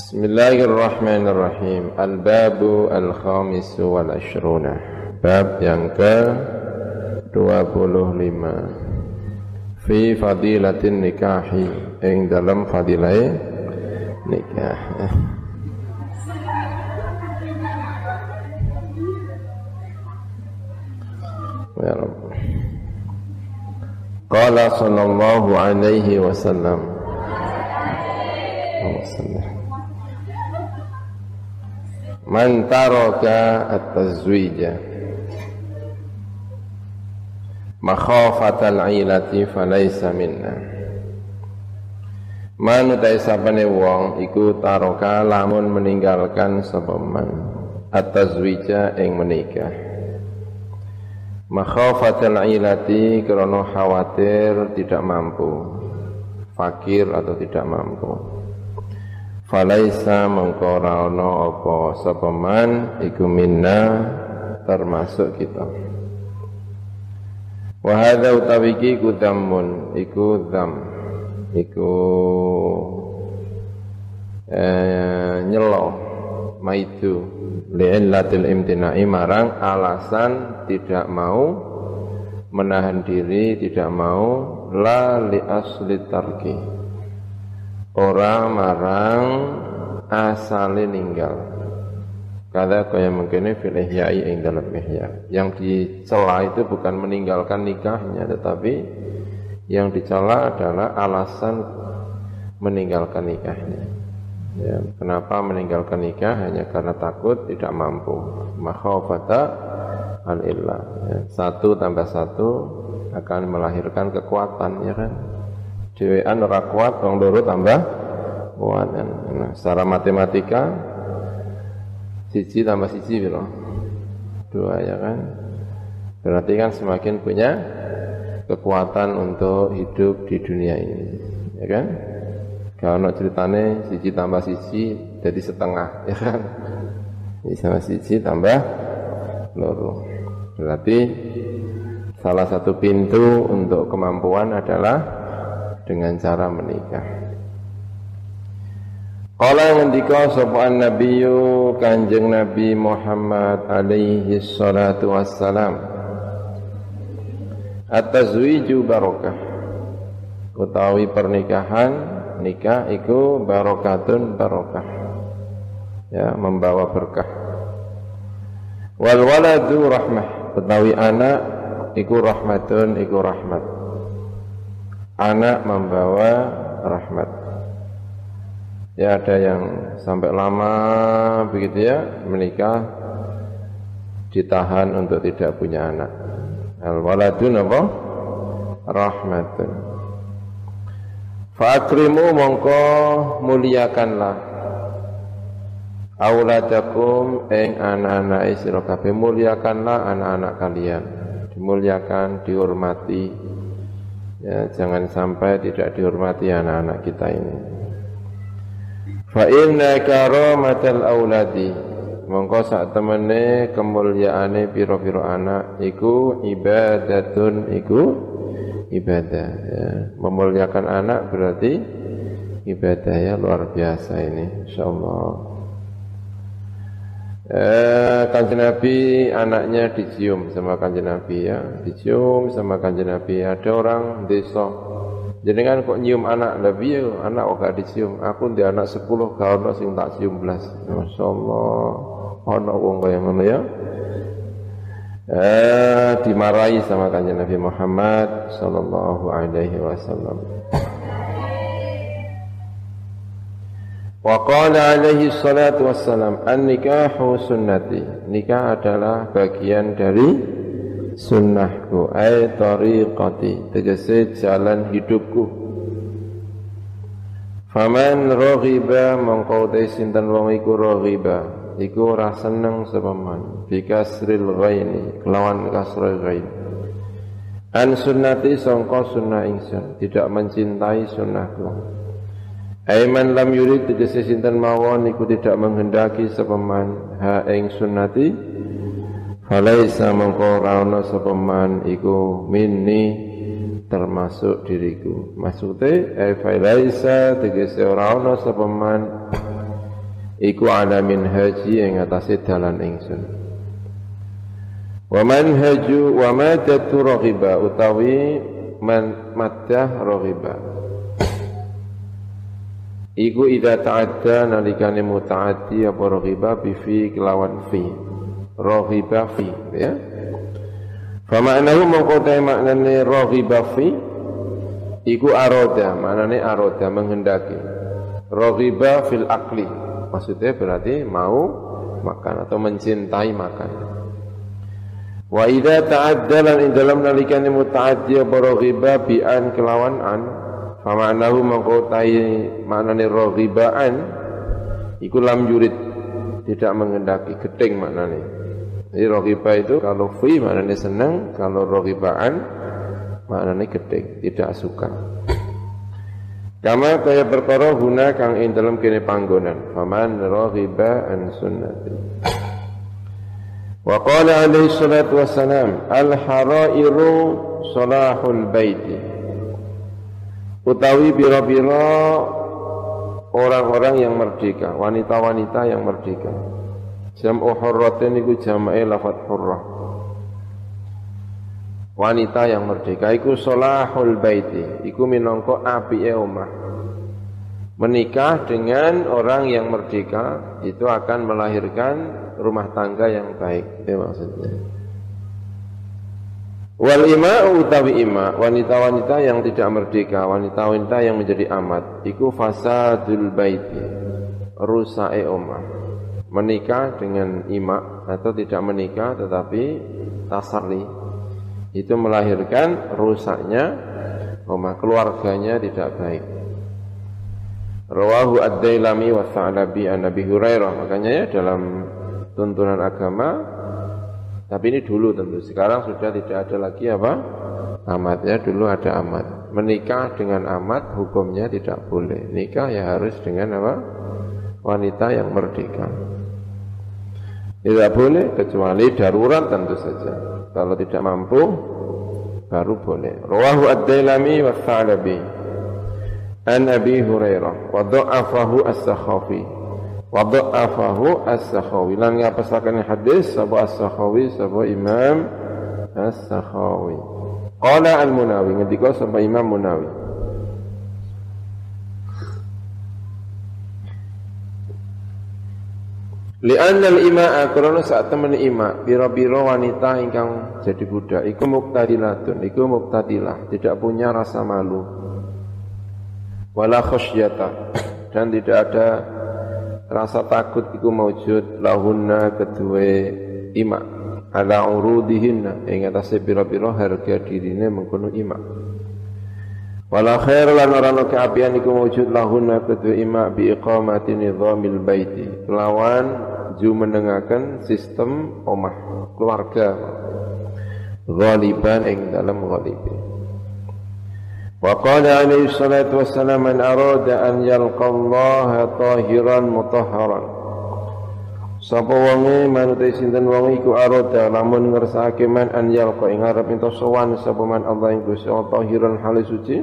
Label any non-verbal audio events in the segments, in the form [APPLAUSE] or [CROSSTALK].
Bismillahirrahmanirrahim Al-babu al-khamis wal ashruna Bab yang ke 25 Fi fadilatin nikahi. Yang dalam fadilai nikah. Ya Rabbi Qala sallallahu alaihi wasallam Man taraka at-tazwija. Makhafatal ilati falaysa minna. Man utai sapane wong iku taroka lamun meninggalkan sapa man. At-tazwija ing menikah Makhafatul ilati krono khawatir tidak mampu. Fakir atau tidak mampu Falaisa mengkora ono apa sapaman iku minna termasuk kita. Wa hadza utawiki ku dhammun iku dham iku eh, nyelo maitu. Li'illatil imtina'i marang alasan tidak mau menahan diri tidak mau la li asli tarki orang marang asale ninggal kada kaya mungkin fil ihyai ing dalam ihya yang dicela itu bukan meninggalkan nikahnya tetapi yang dicela adalah alasan meninggalkan nikahnya Ya, kenapa meninggalkan nikah hanya karena takut tidak mampu. Makhafata al illah. Ya, satu tambah satu akan melahirkan kekuatan, ya kan? Dewean ora kuat, wong loro tambah kuat. Ya. Nah, secara matematika siji tambah siji biro. Dua ya kan? Berarti kan semakin punya kekuatan untuk hidup di dunia ini, ya kan? Kalau ceritane siji tambah siji jadi setengah, [LAUGHS] ya kan? Ini sama siji tambah loro. Berarti salah satu pintu untuk kemampuan adalah dengan cara menikah. Qala ngendika sapa nabiyyu Kanjeng Nabi Muhammad alaihi salatu wassalam. At-tazwiju barakah utawi pernikahan nikah iku barokatun barokah. Ya membawa berkah. Wal waladu rahmah. Utawi anak iku rahmatun iku rahmat anak membawa rahmat. Ya ada yang sampai lama begitu ya menikah ditahan untuk tidak punya anak. Al waladun apa? Rahmatun. Fakrimu mongko muliakanlah. Auladakum ing anak-anak sira kabeh muliakanlah anak-anak kalian. Dimuliakan dihormati ya jangan sampai tidak dihormati anak-anak kita ini. Fa inna karamatal auladi. Mongko sak temene kemuliaane pira-pira anak iku ibadatun iku ibadah ya. memuliakan anak berarti ibadah ya luar biasa ini insyaallah eh, kanjeng Nabi anaknya dicium sama kanjeng Nabi ya. Dicium sama kanjeng Nabi. Ada orang desa jadi kan kok nyium anak? Lebih ya anak kok gak dicium? Aku di anak sepuluh kau sing tak cium belas. Masya Allah ono wong kaya ngono ya. Eh, dimarahi sama kanjeng Nabi Muhammad sallallahu alaihi wasallam. Wa qala alaihi salatu wassalam an-nikahu sunnati. Nikah adalah bagian dari sunnahku, ay tariqati, tegese jalan hidupku. Faman raghiba mongko sinten wong iku raghiba. Iku ora seneng sapa man bi kasril ghaini kelawan kasrul ghain. An sunnati sangka sunnah ingsun. Tidak mencintai sunnahku Aiman lam yurid tegese sinten mawon iku tidak menghendaki sapa man ha ing sunnati falaisa mengko ora ana sapa man iku minni termasuk diriku. Maksudnya eh falaisa tegese ora ana sapa man iku ala haji ing atase dalan ingsun. Wa manhaju wa madatu raghiba utawi man maddah raghiba iku idza ta'adda nalikane mutaaddi apa raghiba bi fi kelawan fi raghiba fi ya Fama'nahu mengkotai maknane raghiba fi iku aroda, maknane aroda menghendaki. Raghiba fil akli. Maksudnya berarti mau makan atau mencintai makan. Wa idza ta'addala in dalam nalikane muta'addi apa raghiba bi an kelawan an fama'nahu mengkotai maknane raghibaan iku lam yurid tidak menghendaki gedeng maknane jadi rohibah itu kalau fi maknanya senang, kalau rohibaan maknanya gede, tidak suka. Kama kaya perkara guna kang ing dalam kene panggonan. Faman rohiba an sunnati. Wa qala alaihi salatu wassalam al harairu salahul baiti. Utawi bira-bira orang-orang yang merdeka, wanita-wanita yang merdeka. Jam'u hurratin iku jam'e lafat hurrah. Wanita yang merdeka iku solahul baiti, iku minangka apike omah. Menikah dengan orang yang merdeka itu akan melahirkan rumah tangga yang baik. Itu maksudnya. Wal ima utawi ima, wanita-wanita yang tidak merdeka, wanita-wanita yang menjadi amat, iku fasadul baiti, rusake omah menikah dengan ima atau tidak menikah tetapi tasarli itu melahirkan rusaknya rumah keluarganya tidak baik. Rawahu ad-Dailami wa Tha'labi an Nabi Hurairah. Makanya ya dalam tuntunan agama tapi ini dulu tentu. Sekarang sudah tidak ada lagi apa? Amat ya, dulu ada amat. Menikah dengan amat hukumnya tidak boleh. Nikah ya harus dengan apa? Wanita yang merdeka. Tidak boleh kecuali darurat tentu saja. Kalau tidak mampu baru boleh. Rawahu ad-Dailami wa an Abi Hurairah wa dha'afahu as-Sakhafi. Wa dha'afahu as-Sakhawi. Lan ngapasaken hadis sapa as-Sakhawi sapa Imam as-Sakhawi. Qala al-Munawi ngendika sapa Imam Munawi. Li'anna al-ima'a karena saat temen ima biro-biro wanita ingkang jadi budak iku muktadilatun iku muktadilah tidak punya rasa malu wala khasyata dan tidak ada rasa takut iku maujud lahunna kedua ima ala urudihinna ing atase biro-biro harga dirine mengkono ima Wala khair lan ora ana keapian iku wujud lahunna kedua ima bi iqamati nizamil baiti. Kelawan ju mendengarkan sistem omah keluarga ghaliban ing dalam ghalibi. Wa qala alaihi salatu wassalam man arada an yalqa Allah tahiran mutahharan. Sapa wonge manute sinten wong iku arada lamun ngersakake man an yalqa ing arep ento sowan sapa man Allah ing Gusti Allah tahiran halis suci.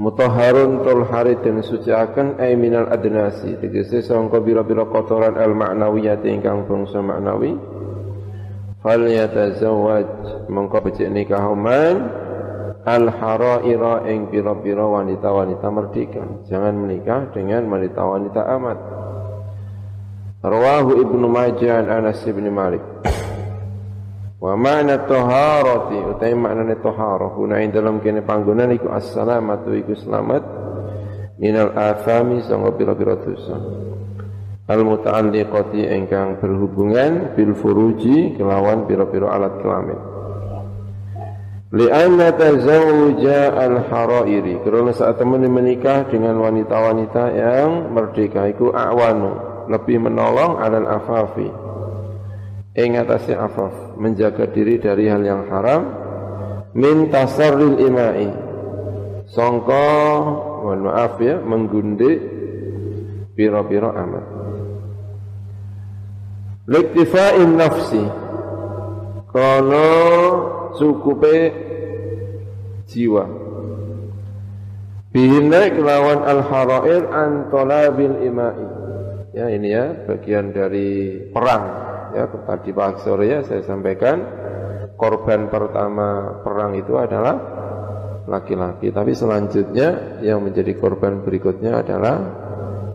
Mutahharun tul haridin suciaken ay minal adnasi. Tegese sangka bira-bira kotoran al ma'nawiyati ingkang bangsa maknawi. Fal yatazawwaj mengko becik nikah man al haraira ing bira-bira wanita-wanita merdeka. Jangan menikah dengan wanita-wanita amat. Rawahu Ibnu Majah an Anas bin Malik. Wa ma'na taharati utai maknane taharah guna ing dalam kene panggonan iku assalamatu iku selamat. Minal afami sanga pira-pira dosa. Al muta'alliqati ingkang berhubungan bil furuji kelawan pira-pira alat kelamin. Lianna tazawuja al-harairi. Kerana saat teman menikah dengan wanita-wanita yang merdeka Iku a'wanu. Lebih menolong alal afafi. Ing atase afaf. Menjaga diri dari hal yang haram. Min tasarril imai. Sangka mohon maaf ya menggundik pira-pira amat liktifa'in nafsi. Kono cukupe jiwa Bihina kelawan al-harair bil imai. Ya ini ya bagian dari perang. Ya tadi pagi sore ya saya sampaikan korban pertama perang itu adalah laki-laki. Tapi selanjutnya yang menjadi korban berikutnya adalah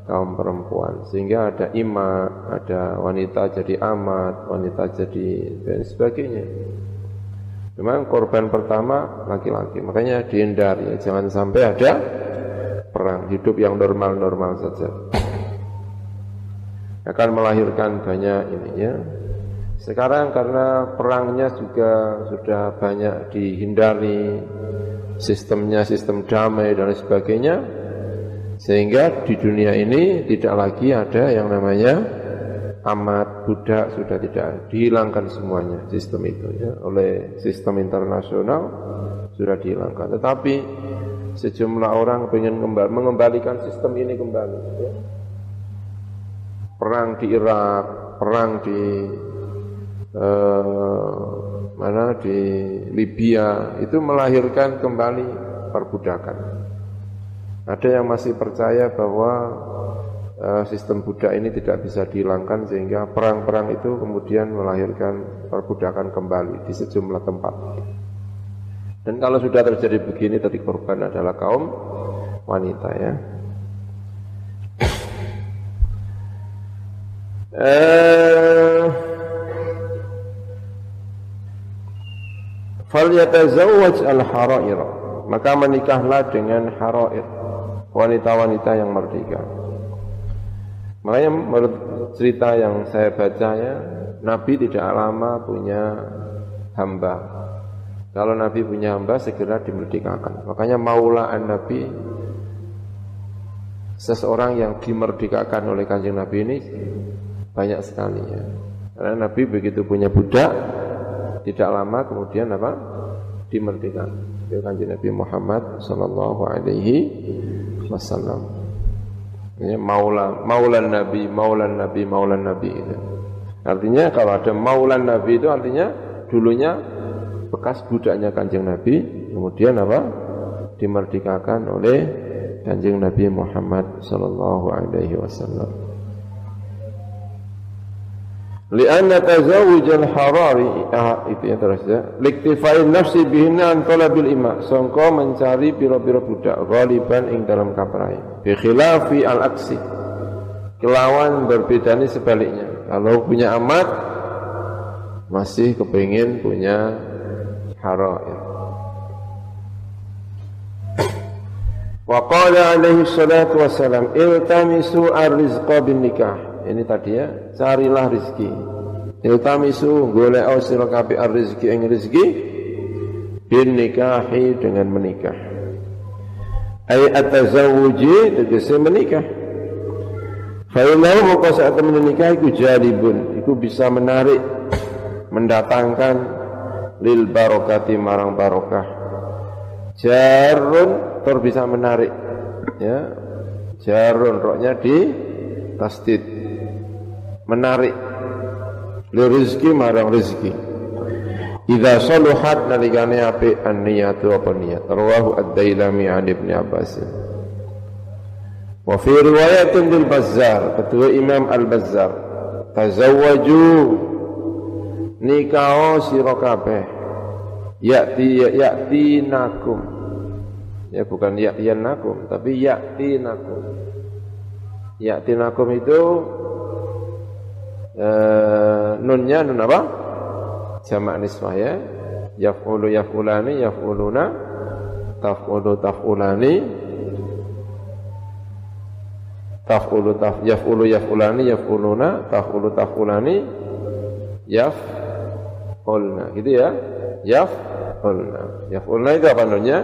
kaum perempuan. Sehingga ada ima, ada wanita jadi amat, wanita jadi dan sebagainya. Memang korban pertama laki-laki, makanya dihindari ya, jangan sampai ada perang, hidup yang normal-normal saja. Akan melahirkan banyak ini ya. Sekarang karena perangnya juga sudah banyak dihindari, sistemnya sistem damai dan sebagainya, sehingga di dunia ini tidak lagi ada yang namanya amat, budak sudah tidak dihilangkan semuanya sistem itu ya oleh sistem internasional sudah dihilangkan. Tetapi sejumlah orang ingin mengembalikan sistem ini kembali. Ya. Perang di Irak, perang di eh, mana di Libya itu melahirkan kembali perbudakan. Ada yang masih percaya bahwa sistem budak ini tidak bisa dihilangkan sehingga perang-perang itu kemudian melahirkan perbudakan kembali di sejumlah tempat. Dan kalau sudah terjadi begini tadi korban adalah kaum wanita ya. [COUGHS] Eh, Falyatazawwaj al-harair maka menikahlah dengan harair wanita-wanita yang merdeka. Makanya menurut cerita yang saya baca ya, Nabi tidak lama punya hamba. Kalau Nabi punya hamba segera dimerdekakan. Makanya maula Nabi seseorang yang dimerdekakan oleh kanjeng Nabi ini banyak sekali ya. Karena Nabi begitu punya budak tidak lama kemudian apa? dimerdekakan. Itu kanjeng Nabi Muhammad sallallahu alaihi wasallam. Ya, maula, maulan nabi, maulan nabi, maulan nabi itu. Artinya kalau ada maulan nabi itu artinya dulunya bekas budaknya kanjeng nabi, kemudian apa? dimerdekakan oleh kanjeng Nabi Muhammad sallallahu alaihi wasallam. Lianna tazawuj al-harari ah, itu yang terus ya. Liktifai nafsi bihinna an talabil ima. Songko mencari piro-piro budak ghaliban ing dalam kaprai. Bi khilafi al-aksi. Kelawan berbedani sebaliknya. Kalau punya amat masih kepingin punya harair. Wa qala alaihi salatu wassalam iltamisu ar-rizqa bin nikah ini tadi ya, carilah rizki. Iltamisu golek sira kabeh rizki ing rizki bin nikahi dengan menikah. Ay atazawuji tegese menikah. Fa innahu maka saat menikah iku jalibun, iku bisa menarik mendatangkan lil barokati marang barokah. Jarun tur bisa menarik ya. Jarun roknya di tasdid menarik li rizki marang rizki Idza saluhat nalikane apik an-niyatu apa niat? Rawahu ad-dailami an ibni Abbas. Wa fi riwayatin bil Bazzar kedua Imam Al-Bazzar tazawwaju nikah sira kabeh. Ya'ti ya'ti nakum ya bukan ya'tiyan nakum tapi ya'ti nakum ya'ti nakum itu uh, nunnya nun apa? Jamak nisbah ya. Yaf'ulu yaf'ulani yaf'uluna taf'ulu taf'ulani taf'ulu taf yaf'ulu yaf'ulani yaf'uluna taf'ulu taf'ulani yaf'ulna gitu ya. Yaf'ulna. Yaf'ulna itu apa nunnya?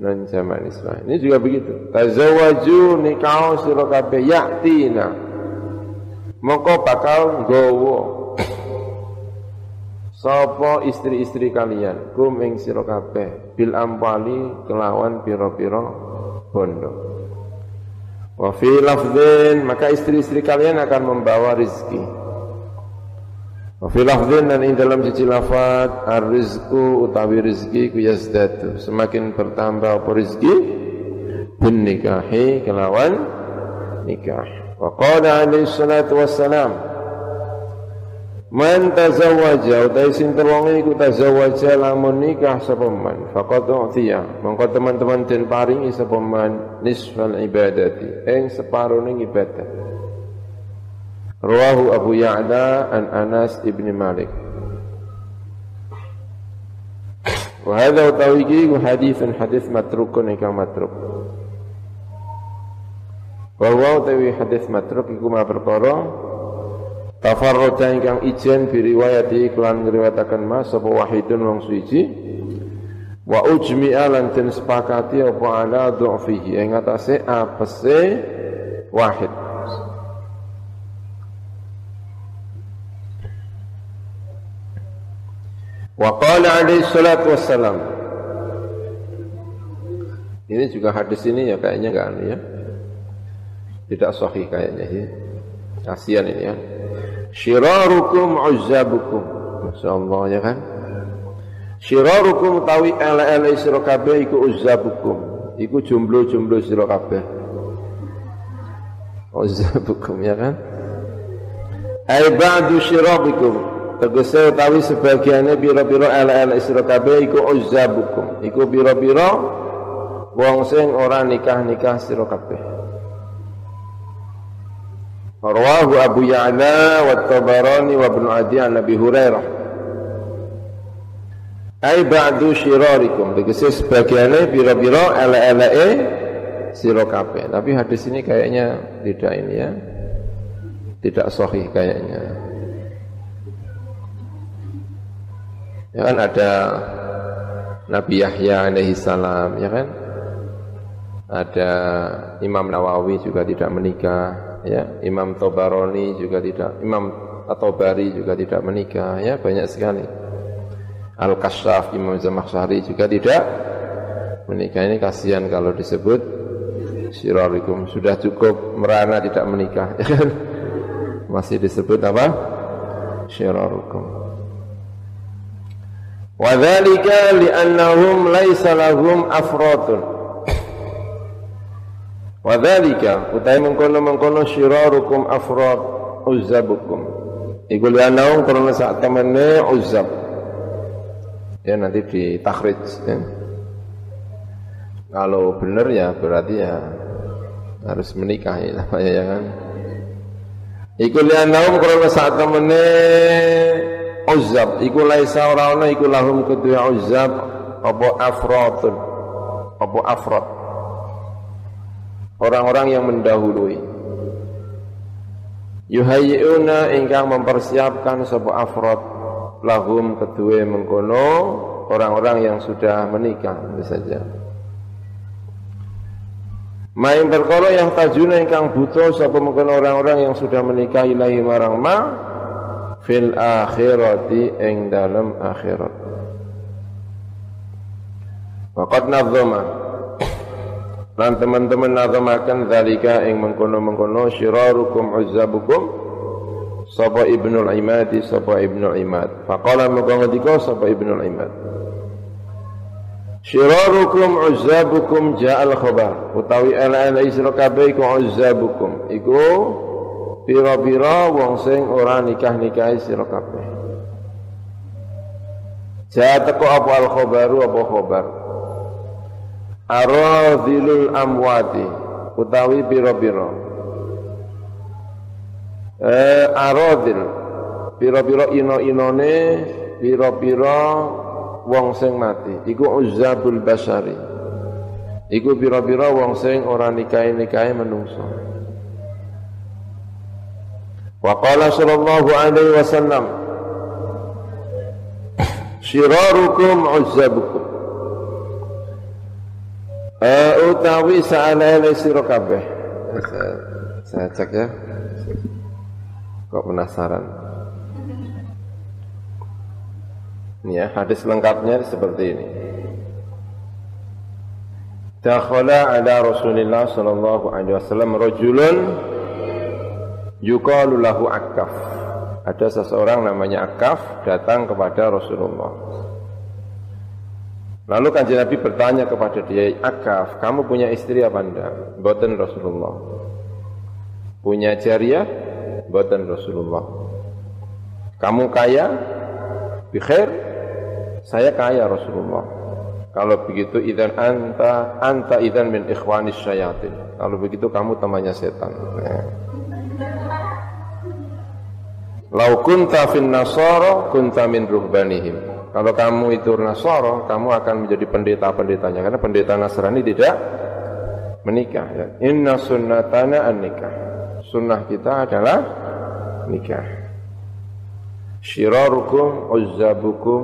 Nun jamak nisbah. Ini juga begitu. Tazawwaju nikah sira kabeh ya'tina maka bakal nggawa sapa istri-istri kalian? Kum ing sira kabeh. Bil ampali kelawan pira-pira bondo. Wa fi lafdhin maka istri-istri kalian akan membawa rizki. Wa fi lafdhin dan ing dalam siji lafaz ar-rizqu utawi rizki ku yazdatu semakin bertambah apa rizki? Bin nikahi kelawan nikah. Wa qala alaihi salatu wassalam Man tazawwaja utai sinten wong iku tazawwaja lamun nikah sapa man? Faqad u'tiya. Mongko teman-teman den paringi sapa man nisfal ibadati ing separone ibadah. Abu Ya'la an Anas ibn Malik. Wa hadha utawi iki haditsun hadis matrukun ingkang matruk. Wa huwa utawi hadis matruk iku ma perkara Tafarroja ingkang ijen biriwayati iklan ngriwayataken mas sapa wahidun wong suci wa ujmi'a lan den sepakati apa ala dhu'fihi ing atase apese wahid Wa qala alaihi salatu wassalam Ini juga hadis ini ya kayaknya enggak anu ya. Tidak sahih kayaknya ya. Kasihan ini ya. Syirarukum uzzabukum. Masyaallah ya kan. Syirarukum tawi ele-ele sira kabeh iku uzzabukum. Iku jomblo-jomblo sira. Uzzabukum ya kan. Ai ba'du syirabikum. Tegese utawi sebagiannya biro-biro ele-ele sira kabeh iku uzzabukum. Iku biro-biro wong sing ora nikah-nikah sira. Rawahu Abu Ya'la wa Tabarani wa Ibn Adi an Nabi Hurairah. Ai ba'du syirarikum. Tegese sebagiannya biro-biro ele-eleke sira kabeh. Tapi hadis ini kayaknya tidak ini ya. Tidak sahih kayaknya. Ya kan ada Nabi Yahya alaihi salam, ya kan? Ada Imam Nawawi juga tidak menikah ya Imam Tobaroni juga tidak Imam atau Bari juga tidak menikah. Ya banyak sekali. Al Kashaf Imam Zamakhsyari juga tidak menikah. Ini kasihan kalau disebut sirarikum sudah cukup merana tidak menikah [LAUGHS] ya kan? Masih disebut apa? Syirarukum Wadhalika li'annahum laisa lahum afratun Wadhalika utai mengkono-mengkono syirarukum afrad uzzabukum. Iku lianaung karena saat temannya uzzab. Ya nanti di takhrij ya. Kalau benar ya berarti ya harus menikah ya namanya ya kan. Iku lianaung karena saat temannya uzzab. Iku laisa ora iku lahum kedua uzzab apa afratun. Apa afrad orang-orang yang mendahului. Yuhayyuna ingkang mempersiapkan sebuah afrod lahum kedua mengkono orang-orang yang sudah menikah tentu saja. Main perkara yang tajuna ingkang butuh sapa mengkono orang-orang yang sudah menikah ilahi marang ma fil akhirati ing dalam akhirat. Waqad nadzama Lan teman-teman nazamakan zalika ing mengkono-mengkono syirarukum uzzabukum sapa Ibnul Imadi sapa Ibnul Imad. Faqala maka ngendika sapa Ibnul Imad. Syirarukum uzzabukum ja'al khabar utawi ala-ala isra kabeh iku uzzabukum iku pira-pira wong sing ora nikah-nikahi sira kabeh. Ja teko apa al khabaru apa khabar aradhilul amwati utawi pira-pira. Eh aradhil pira-pira ino-inone pira-pira wong sing mati. Iku uzabul basari. Iku pira-pira wong sing ora nikahi-nikahi menungso. Wa qala sallallahu alaihi wasallam [COUGHS] syirarukum uzabukum Uh, utawi sa'alele sira kabeh. Saya cek ya. Kok penasaran? Ini ya, hadis lengkapnya seperti ini. Dakhala ala Rasulillah sallallahu alaihi wasallam rajulun yuqalu lahu Akaf. Ada seseorang namanya Akaf datang kepada Rasulullah Lalu kanjeng Nabi bertanya kepada dia, Akaf, kamu punya istri apa enggak? Boten Rasulullah. Punya jariah? Boten Rasulullah. Kamu kaya? Bikhair? Saya kaya Rasulullah. Kalau begitu idan anta anta idan min ikhwanis syayatin. Kalau begitu kamu temannya setan. Nah. Lau kunta fin nasara kunta min ruhbanihim. Kalau kamu itu Nasoro, kamu akan menjadi pendeta-pendetanya karena pendeta Nasrani tidak menikah. Ya. Inna sunnatana an nikah. Sunnah kita adalah nikah. Shirarukum uzzabukum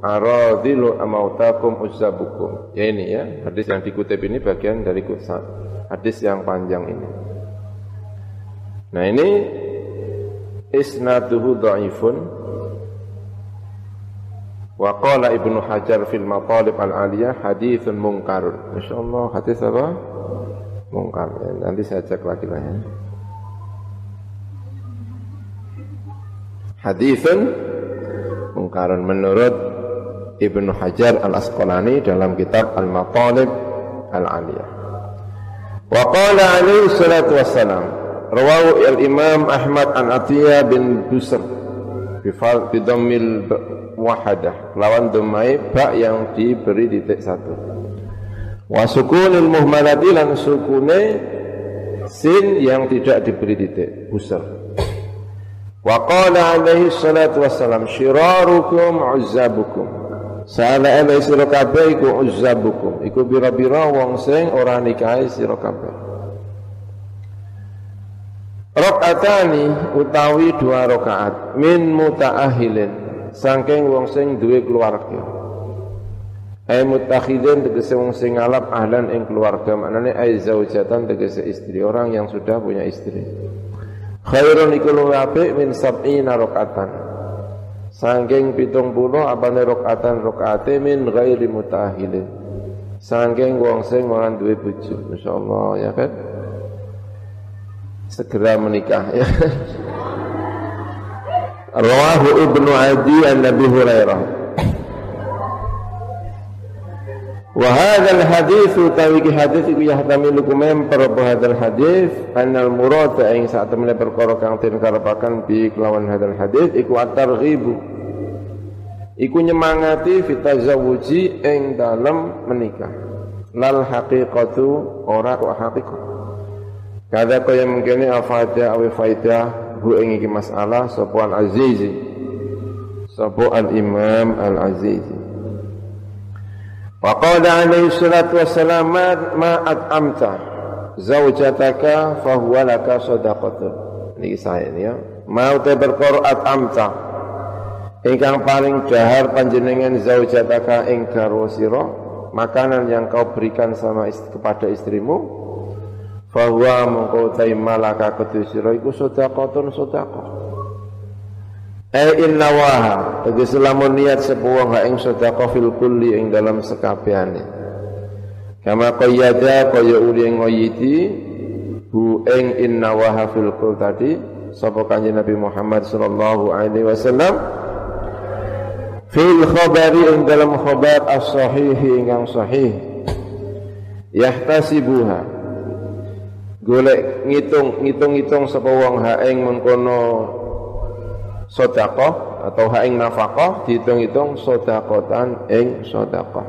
aradilu amautakum uzzabukum. Ya ini ya, hadis yang dikutip ini bagian dari hadis yang panjang ini. Nah ini isnaduhu dhaifun Wa qala Ibnu Hajar fil Matalib al-Aliyah haditsun munkar. Masyaallah hadis apa? Munkar. Ya, nanti saya cek lagi lah ya. Haditsun mungkarun menurut Ibnu Hajar al-Asqalani dalam kitab Al-Matalib al-Aliyah. Wa qala alaihi salatu wassalam rawahu al-Imam Ahmad an Atiyah bin Busr bi dhammil wahadah. Lawan domai ba yang diberi titik satu. Wa sukunil muhmalati lan sukune sin yang tidak diberi titik busar wa qala alaihi salatu wassalam syirarukum uzzabukum. Sala ala sira kabeh iku uzzabukum. Iku bira-bira wong sing ora nikahi sira Rokatani utawi dua rokaat min mutaahilin saking wong sing duwe keluarga. Ay mutakhidin tegese wong sing ngalap ahlan ing keluarga maknane ay zaujatan tegese istri orang yang sudah punya istri. Khairun iku luwih apik min sab'ina rakaatan saking 70 apane rakaatan rakaate min ghairi mutahilin saking wong sing ora duwe bojo masyaallah ya kan? Segera menikah ya [LAUGHS] Rawahu Ibnu Adi an Nabi Hurairah. Wa hadzal hadis utawi ki hadis iku yahtamilu kumem para hadzal hadis annal murad ing sak temene perkara kang den karepaken bi kelawan hadzal hadis iku at-targhibu. Iku nyemangati fitazawuji ing dalem menikah. Lal haqiqatu ora kok haqiqah. Kada kaya mengkene afada awi faidah hu ing iki masalah sapa al azizi sapa al imam al azizi wa qala alaihi salatu wassalam ma at'amta zaujataka fa huwa laka sadaqatun. Niki saya ya. Mau te perkara at'amta ingkang paling dahar panjenengan zaujataka ing garwa sira makanan yang kau berikan sama ist kepada istrimu Fahuwa mengkau tai malaka ketusira iku sedekahun sedekah. Eh inna waha tegese lamun niat sepuwang ha ing sedekah fil kulli ing dalam sekabehane. Kama qayyada kaya uli ngoyiti hu ing inna waha fil kul tadi sapa kanjeng Nabi Muhammad sallallahu alaihi wasallam fil khabari ing dalam khabar as-sahih ingkang sahih yahtasibuha golek ngitung ngitung-ngitung sapa wong ha ing mengkono sedekah atau ha ing nafkah dihitung-hitung sedekatan ing sedekah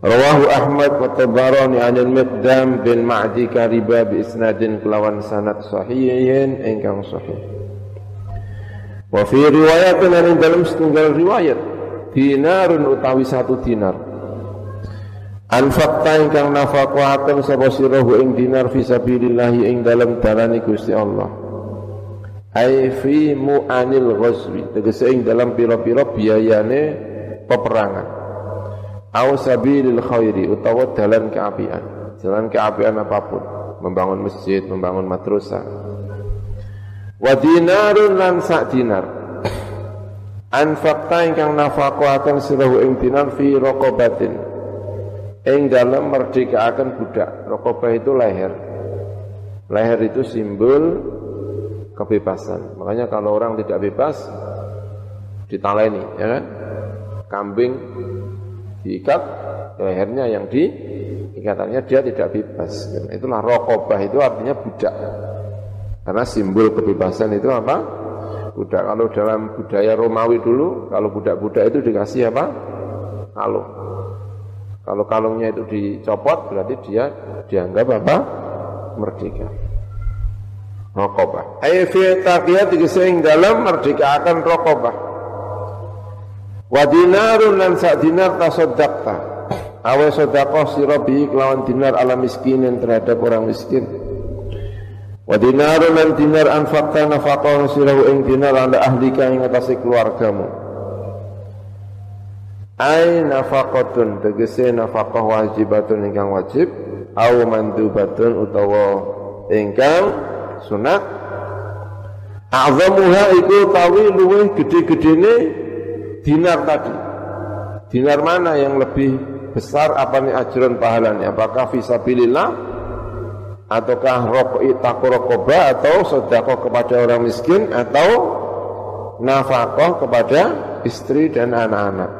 Rawahu Ahmad wa Tabarani anil Miqdam bin Ma'di Kariba bi isnadin kelawan sanad sahihin ingkang sahih. Wa fi riwayatin dalam setunggal riwayat dinarun utawi satu dinar Anfaqta ingkang nafaqahaken sapa sirahu ing dinar fi sabilillah ing dalam dalane Gusti Allah. Ai fi mu'anil ghazwi tegese ing dalam pira-pira biayane peperangan. Au sabilil khairi utawa dalan keapian. Jalan keapian apa pun, membangun masjid, membangun madrasah. Wa dinarun lan sak dinar. Anfaqta ingkang nafaqahaken sirahu ing dinar fi raqabatin Ing dalam akan budak. Rokobah itu leher. Leher itu simbol kebebasan. Makanya kalau orang tidak bebas ditaleni, ya kan? Kambing diikat lehernya yang di ikatannya dia tidak bebas. Itulah rokobah itu artinya budak. Karena simbol kebebasan itu apa? Budak. Kalau dalam budaya Romawi dulu, kalau budak-budak itu dikasih apa? Kalung. Kalau kalungnya itu dicopot, berarti dia dianggap apa? Merdeka. Rokobah. Ayat fi taqiyat dalam merdeka akan rokobah. Wa dinarun lan sak dinar tasaddaqta. Awe sedekah sira bi kelawan dinar ala miskinin terhadap orang miskin. Wa dinarun lan dinar anfaqta nafaqah sira ing dinar ala ahlika ing atase keluargamu. Ai nafaqatun tegese nafaqah wajibatun ingkang wajib au mandubatun utawa ingkang sunat A'zamuha iku tawi luweh gede-gedene dinar tadi. Dinar mana yang lebih besar apa nih ajran pahalanya? Apakah fisabilillah ataukah rokok takurokoba atau sedekah kepada orang miskin atau nafkah kepada istri dan anak-anak.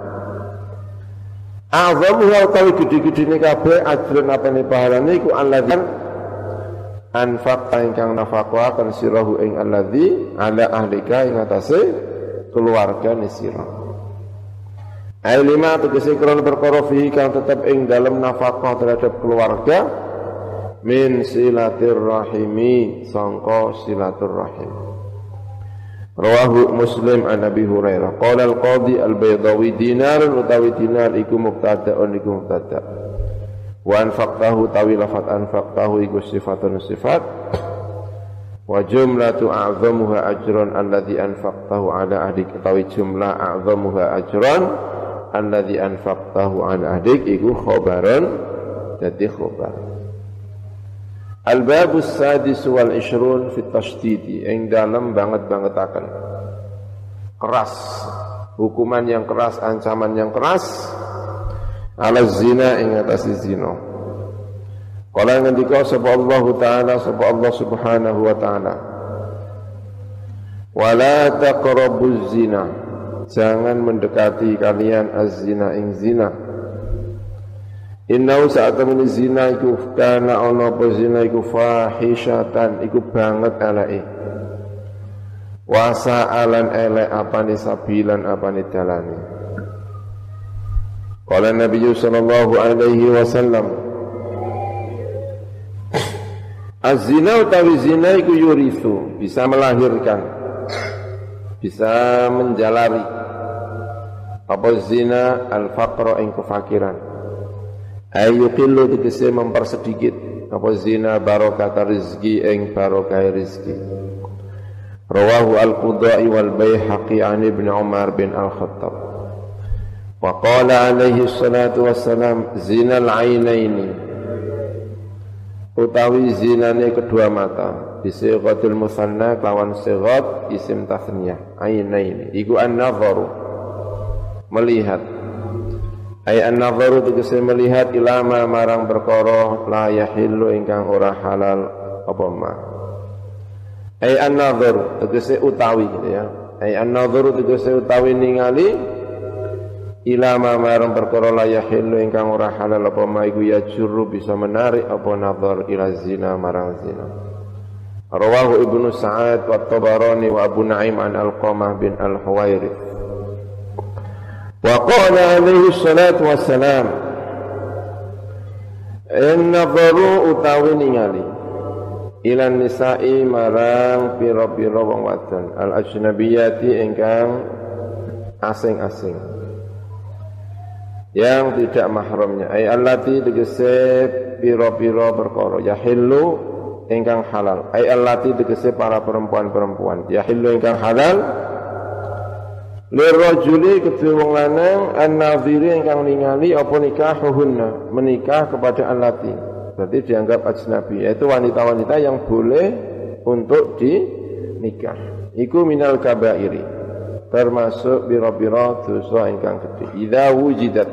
Azamuha utawi gede-gede ini kabeh ajran apa nih pahalanya iku alladzan anfaq ingkang nafkah akan sirahu ing alladzi ala ahlika ing atase keluarga ni sirah. Ayat lima tegesi krono perkara fihi kang tetap ing dalam nafkah terhadap keluarga min silatir rahimi sangka silatur rahim. Rawahu Muslim an Nabi Hurairah. Qala al-qadi al-Baydawi dinar utawi dinar iku mubtada'un iku mubtada'. Wa anfaqtahu tawi lafat anfaqtahu iku sifatun sifat. Wa jumlatu a'zamuha ajran alladhi anfaqtahu ala adik tawi jumlah a'zamuha ajran alladzi anfaqtahu an ahdik iku khobaran dadi khobar Al-babus sadis wal ishrun fit tashdidi. Ing dalam banget banget akan keras. Hukuman yang keras ancaman yang keras. Ala zina ing atas zina Kala ngendika sapa Allah taala sapa Allah subhanahu wa taala. Wala taqrabuz zina. Jangan mendekati kalian az-zina ing zina Innahu saat temen zina iku kana ana apa zina iku fahishatan iku banget eleke. Wasa alan elek apane sabilan apane dalane. Qala Nabi sallallahu alaihi wasallam Az-zina utawi zina iku yurithu bisa melahirkan bisa menjalari. Apa zina? Al faqra ing kefakiran ayu qillu tegese mempersedikit. Apa zina barokat rizki ing barokah rizki. Rawahu al qudai wal baihaqi an ibn umar bin al khattab wa qala alaihi salatu wassalam zina al ainaini utawi zinane kedua mata. Bisighatil musanna lawan sighat isim tasniyah. Ainaini iku an-nadharu. Melihat ay an-nadharu tegese melihat ilama marang perkara la yahillu ingkang ora halal apa ma. Ay an-nadharu tegese utawi gitu ya. Ay an-nadharu tegese utawi ningali ilama marang perkara la yahillu ingkang ora halal apa ma iku ya juru bisa menarik apa nadhar ila zina marang zina. Rawahu Ibnu Sa'ad wa Tabarani wa Abu Naim an Al-Qamah bin Al-Huwairith Qala alaihi salatu wassalam Inna dharu utawi ningali Ilan nisa'i marang piro-piro wong wadon Al ajnabiyati ingkang asing-asing. Yang tidak mahramnya. Ay allati tegese piro-piro perkara. Yahillu ingkang halal. Ay allati tegese para perempuan-perempuan. Yahillu ingkang halal Lirajuli kedua wong lanang an-nadhiri ingkang ningali apa nikahuhunna menikah kepada allati. Berarti dianggap ajnabi yaitu wanita-wanita yang boleh untuk dinikah. Iku minal kabairi termasuk biro-biro dosa ingkang gede. Idza wujidat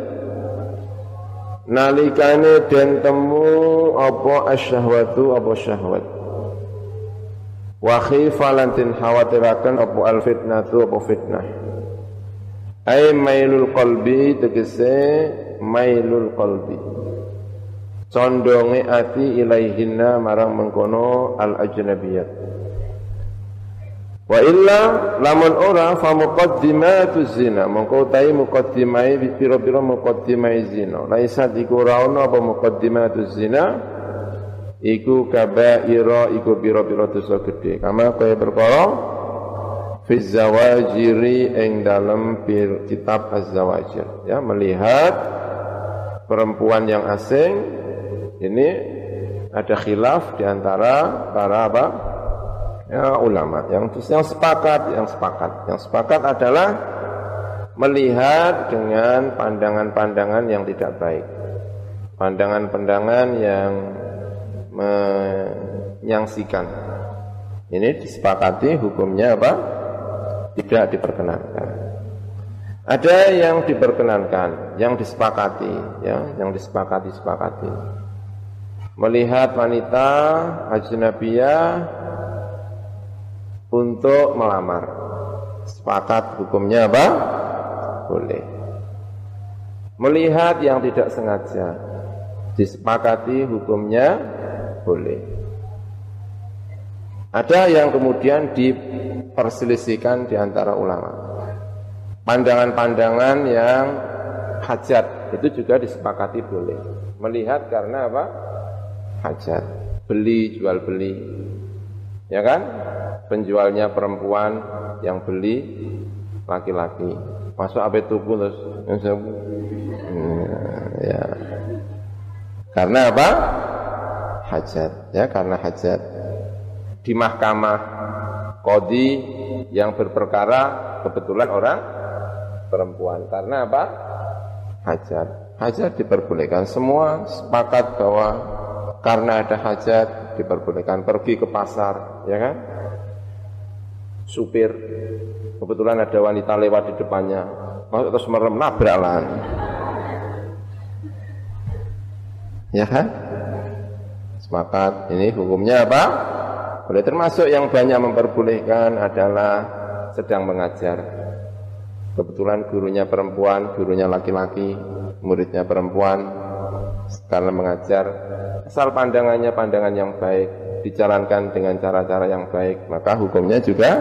nalikane den temu apa asyahwatu apa syahwat. Wa khifalan tin khawatiraken apa al fitnatu apa fitnah. Ai mailul qalbi tegese mailul qalbi. Condonge ati ilaihinna marang mengkono al ajnabiyat wa illa lamun ora fa muqaddimatu zina. Mongko tai muqaddimai pira-pira muqaddimai zina. Laisa ana apa muqaddimatu zina? Iku kabaira iku pira-pira dosa gedhe. Kama kaya perkara fi zawajiri ing dalam kitab az-zawajir. Ya melihat perempuan yang asing ini ada khilaf di antara para apa? Ya ulama. Yang yang sepakat yang sepakat. Yang sepakat adalah melihat dengan pandangan-pandangan yang tidak baik. Pandangan-pandangan yang menyangsikan. Ini disepakati hukumnya apa tidak diperkenankan. Ada yang diperkenankan, yang disepakati, ya, yang disepakati sepakati. Melihat wanita ajnabiyah untuk melamar. Sepakat hukumnya apa? Boleh. Melihat yang tidak sengaja, disepakati hukumnya boleh. Ada yang kemudian diperselisihkan di antara ulama. Pandangan-pandangan yang hajat itu juga disepakati boleh. Melihat karena apa? Hajat. Beli, jual beli. Ya kan? Penjualnya perempuan, yang beli laki-laki. Masuk apa tuku terus ya. Karena apa? Hajat, ya karena hajat di mahkamah kodi yang berperkara kebetulan orang perempuan. Karena apa? Hajat. Hajat diperbolehkan. Semua sepakat bahwa karena ada hajat diperbolehkan pergi ke pasar, ya kan? Supir kebetulan ada wanita lewat di depannya, masuk terus merem nabrak Ya kan? Sepakat. Ini hukumnya apa? Boleh termasuk yang banyak memperbolehkan adalah sedang mengajar. Kebetulan gurunya perempuan, gurunya laki-laki, muridnya perempuan, karena mengajar. Asal pandangannya pandangan yang baik, dijalankan dengan cara-cara yang baik, maka hukumnya juga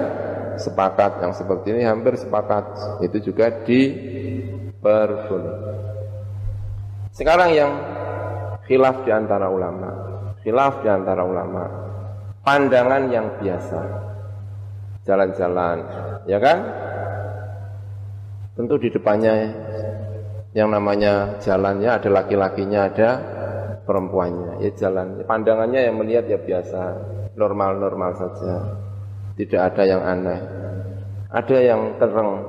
sepakat. Yang seperti ini hampir sepakat. Itu juga diperbolehkan. Sekarang yang khilaf di antara ulama, khilaf di antara ulama pandangan yang biasa. Jalan-jalan ya kan? Tentu di depannya yang namanya jalannya ada laki-lakinya ada perempuannya. Ya jalan pandangannya yang melihat ya biasa normal-normal saja. Tidak ada yang aneh. Ada yang terang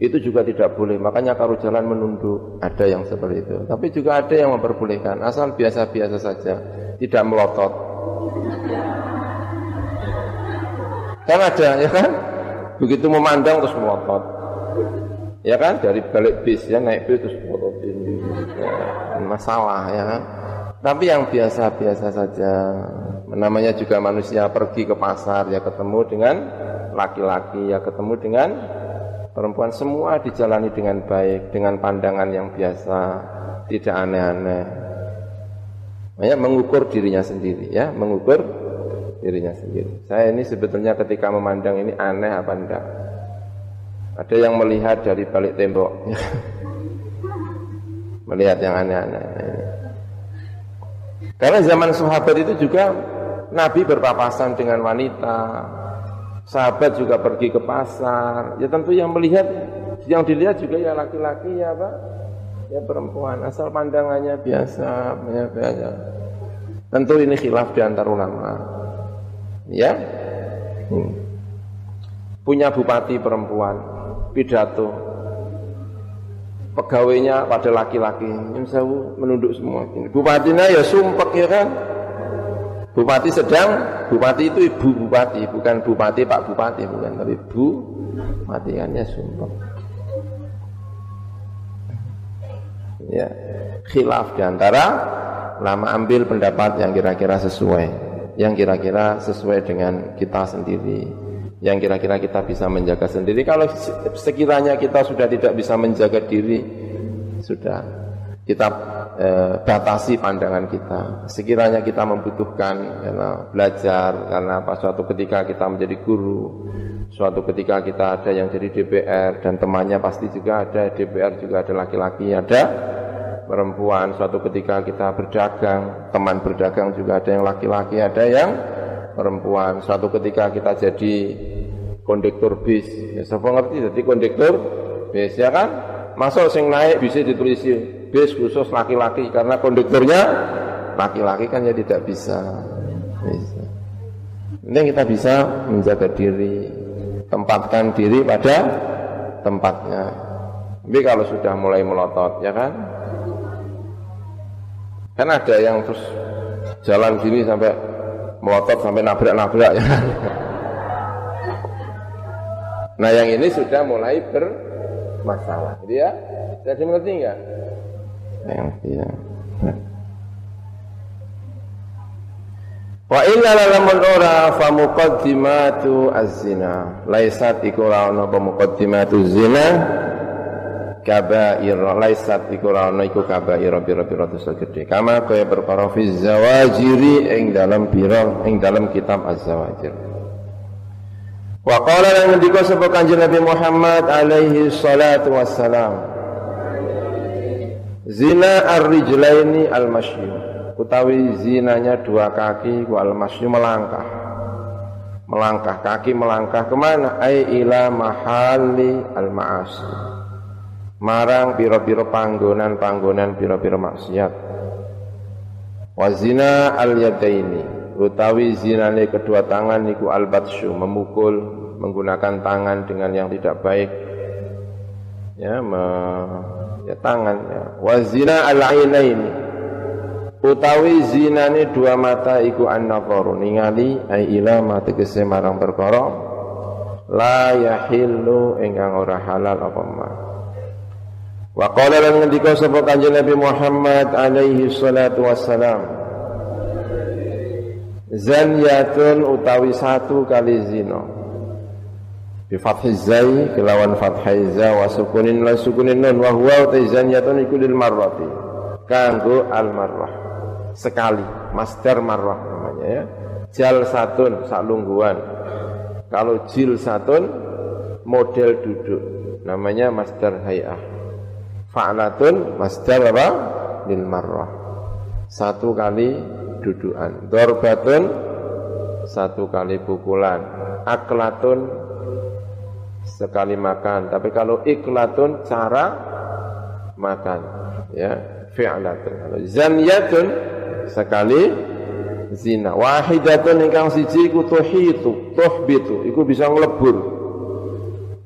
itu juga tidak boleh. Makanya kalau jalan menunduk ada yang seperti itu. Tapi juga ada yang memperbolehkan. Asal biasa-biasa saja. Tidak melotot Kan ada ya kan? Begitu memandang terus melotot. Ya kan dari balik bis ya naik bis terus melototin ya, masalah ya kan. Tapi yang biasa-biasa saja namanya juga manusia pergi ke pasar ya ketemu dengan laki-laki ya ketemu dengan perempuan semua dijalani dengan baik dengan pandangan yang biasa tidak aneh-aneh banyak mengukur dirinya sendiri ya mengukur dirinya sendiri. Saya ini sebetulnya ketika memandang ini aneh apa enggak? Ada yang melihat dari balik tembok. [LAUGHS] melihat yang aneh-aneh. Karena zaman sahabat itu juga Nabi berpapasan dengan wanita. Sahabat juga pergi ke pasar. Ya tentu yang melihat yang dilihat juga ya laki-laki ya apa? Ya perempuan. Asal pandangannya biasa, biasa. Tentu ini khilaf di antar ulama ya. Hmm. punya bupati perempuan pidato. Pegawainya pada laki-laki. Menunduk semua. Bupatinya ya sumpek ya kan? Bupati sedang bupati itu ibu bupati bukan bupati pak bupati bukan. Tapi bu bupati kan ya sumpek. Ya. Khilaf di antara lama ambil pendapat yang kira-kira sesuai yang kira-kira sesuai dengan kita sendiri yang kira-kira kita bisa menjaga sendiri kalau sekiranya kita sudah tidak bisa menjaga diri sudah kita eh, batasi pandangan kita. Sekiranya kita membutuhkan karena belajar, karena apa suatu ketika kita menjadi guru, suatu ketika kita ada yang jadi DPR dan temannya pasti juga ada DPR juga ada laki-laki, ada perempuan. Suatu ketika kita berdagang, teman berdagang juga ada yang laki-laki, ada yang perempuan. Suatu ketika kita jadi kondektur bis, ya siapa ngerti jadi kondektur bis ya kan? Masuk sing naik bisa ditulis bis khusus laki-laki karena konduktornya laki-laki kan ya tidak bisa. bisa. Ini kita bisa menjaga diri, tempatkan diri pada tempatnya. Tapi kalau sudah mulai melotot, ya kan? Kan ada yang terus jalan gini sampai melotot sampai nabrak-nabrak ya? Nah yang ini sudah mulai bermasalah, gitu ya? Jadi mengerti enggak? yang iya. Wa illa lamun ora fa muqaddimatu az-zina. Laisat iku ora ana apa muqaddimatu zina kabair laisat iku ora ana iku kabair pira-pira dosa gedhe. Kama kaya perkara fi zawajiri ing dalam pira ing dalam kitab az-zawajir. Wa qala lan ngendika sapa Kanjeng Nabi Muhammad alaihi salatu wassalam. Zina ar-rijlaini al-masyu utawi zinanya dua kaki ku al-masyu melangkah melangkah kaki melangkah ke mana ai ila mahali al-ma'asi marang piro-piro panggonan-panggonan piro-piro maksiat. Wa zina al-yadaini utawi zinane kedua tangan niku al-batsyu memukul menggunakan tangan dengan yang tidak baik. Ya me ya tangan ya. wa zina al ainaini utawi zinane dua mata iku an-nadharu ningali ai ila kese marang perkara la yahillu ingkang ora halal apa ma wa qala lan ngendika sapa kanjeng Nabi Muhammad alaihi salatu wassalam Zanyatun utawi satu kali zina. Bi fathi zai kelawan fathai za wa sukunin la sukunin nun wa huwa tazaniyatun iku lil marrati kanggo al marrah sekali master marrah namanya ya. Jal satun salungguan kalau jil satun model duduk namanya master hayah fa'latun master apa lil marrah satu kali dudukan dorbatun satu kali pukulan aklatun sekali makan. Tapi kalau iklatun cara makan, ya fi'latun. Zaniyatun sekali zina. Wahidatun ingkang siji iku tuhitu, tuhbitu, iku bisa nglebur.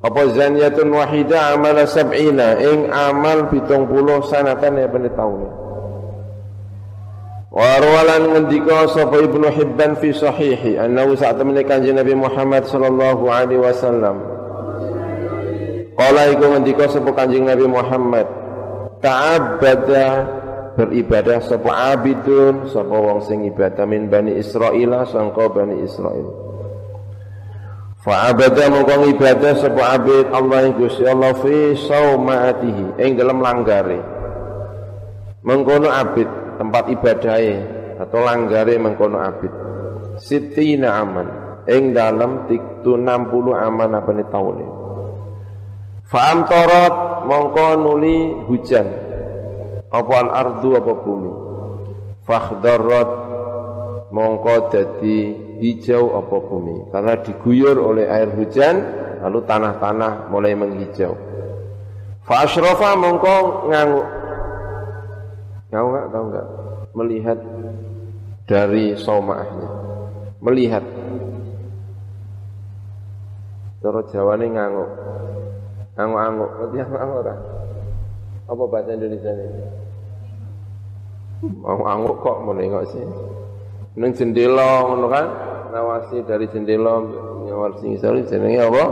Apa zaniyatun wahida amal sab'ina ing amal 70 sanatan ya pada tahun. Warwalan ngendika sapa Ibnu Hibban fi sahihi annahu saat temene Nabi Muhammad sallallahu alaihi wasallam Kala iku ngendika sapa Kanjeng Nabi Muhammad, ta'abbada beribadah sapa abidun sapa wong sing ibadah min Bani Israil sangka Bani Israil. Fa'abada mongko ibadah sapa abid Allah Gusti Allah fi saumaatihi ing dalam langgare. Mengkono abid tempat ibadahe atau langgare mengkono abid. Sitina aman ing dalam 60 aman apa ni taune. Fa'am torot mongko nuli hujan apa al ardu apa bumi Fakhdarrat mongko dadi hijau apa bumi. Karena diguyur oleh air hujan lalu tanah-tanah mulai menghijau. Fa asyrafa mongko nganguk Nganguk enggak tahu enggak melihat dari somaahnya melihat. Cara Jawane nganguk Anguk-anguk, ngerti anguk-anguk ora? Apa bahasa Indonesia ini? Anguk-anguk kok menengok sih. Neng jendela ngono kan? Nawasi dari jendela nyawar sing isor jenenge apa?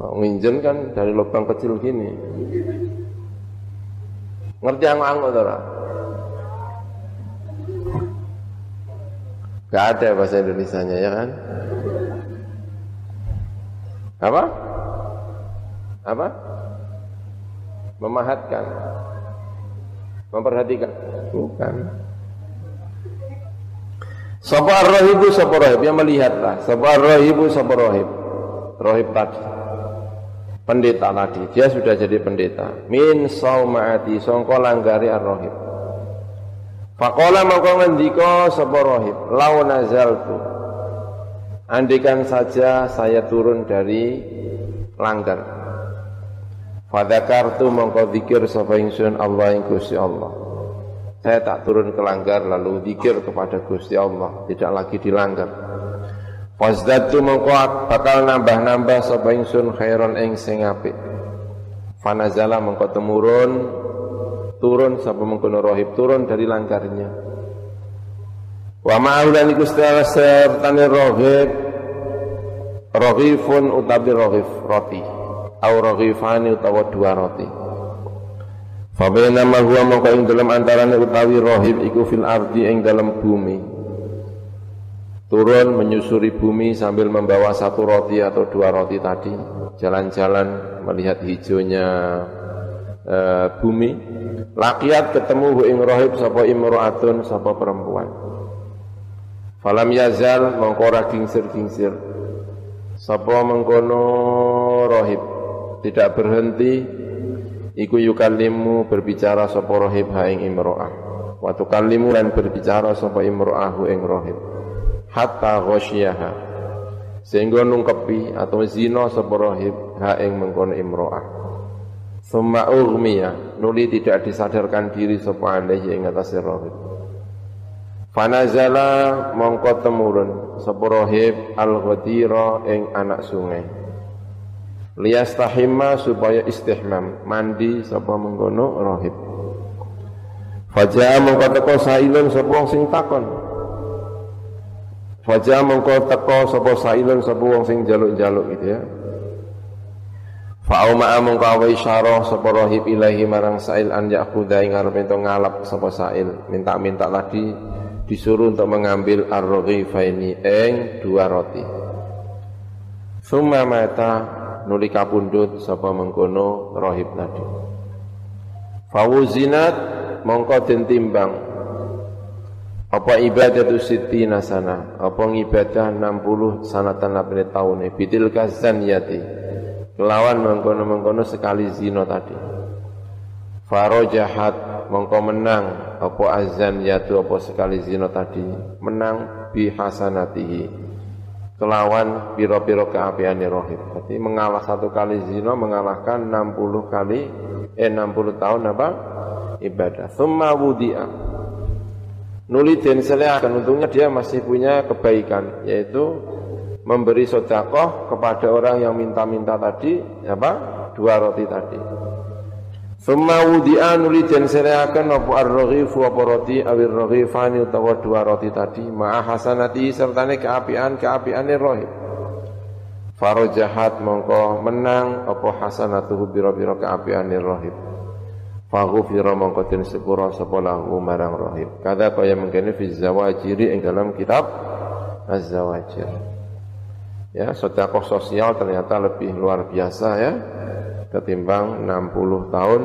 Nginjen kan dari lubang kecil gini. Ngerti anguk-anguk ora? Gak ada bahasa Indonesia-nya ya kan? Apa? Apa? Memahatkan. Memperhatikan. Bukan. Sapa ar-rahibu sapa rahib yang melihatlah. Sapa ar-rahibu sapa rahib. Rahib tadi. Pendeta tadi. Dia sudah jadi pendeta. Min saumaati sangka langgari ar-rahib. Faqala maka ngendika sapa rahib, "Lau nazaltu." Andikan saja saya turun dari langgar. Fadzakartu mongko zikir sapa ingsun Allah ing Gusti Allah. Saya tak turun ke langgar lalu zikir kepada Gusti Allah, tidak lagi dilanggar. Fazdatu mengko bakal nambah-nambah sapa ingsun khairon ing sing apik. Fanazala mengko temurun turun sapa mengkono rohib turun dari langgarnya. Wa ma'ulan iku sertane rohib rohifun utawi rohif roti au rohifani utawa dua roti. Fabainama huwa mongko ing dalam antarane utawi rohib iku fil ardi ing dalam bumi. Turun menyusuri bumi sambil membawa satu roti atau dua roti tadi, jalan-jalan melihat hijaunya e, bumi. Lakiat ketemu ing rohib sapa imro'atun sapa perempuan. Falam yazal mongko ora gingsir-gingsir. Sapa mengkono rohib tidak berhenti iku yukallimu berbicara sapa rohib ha ing imro'ah. Wa tukallimu lan berbicara sapa imro'ahu ing rohib. Hatta ghasyiha sehingga nungkepi atau zina sapa rohib ha ing mengkono imro'ah. Summa ughmiya. Nuli tidak disadarkan diri sapa alaihi ing atas rohib. Fanazala mongko temurun sapa rohib al-ghadira ing anak sungai liyastahimma supaya istihmam mandi sapa mengkono rohib. Fajaa mengko teko sailun sapa wong sing takon. Fajaa mengko teko sapa sailun sapa wong sing jaluk-jaluk gitu ya. Fa'auma mengko awe isyarah sapa rohib ilahi marang sail an yakhudha ing arep ngalap sapa sail. Minta-minta lagi disuruh untuk mengambil ar-raghifaini ing dua roti. Summa mata nuli kapundhut sapa mengkono rohib tadi. Fawuzinat mongko den timbang. Apa ibadah tu siti nasana apa ibadah 60 sanatan lapine taune? Bitil kazan yati. Kelawan mengkono-mengkono sekali zina tadi. Farojahat mongko menang. Apa azan yatu apa sekali zina tadi? Menang bi hasanatihi kelawan piro-piro keapiannya rohib. Berarti mengalah satu kali zina mengalahkan 60 kali eh 60 tahun apa? ibadah. Thumma wudi'a. Nuli den akan untungnya dia masih punya kebaikan yaitu memberi sodakoh kepada orang yang minta-minta tadi apa? dua roti tadi. Summa wudi'a nuli den seleaken apa ar-raghifu apa roti awir raghifani utawa dua roti tadi ma'a hasanati sertane keapian-keapiane rohib. Farojahat mongko menang apa hasanatuhu biro-biro keapiane rohib. Faghufira mongko den sepura sapa lahu marang rohib. Kada kaya mengkene fi zawajiri ing dalam kitab Az-Zawajir. Ya, sedekah sosial ternyata lebih luar biasa ya ketimbang 60 tahun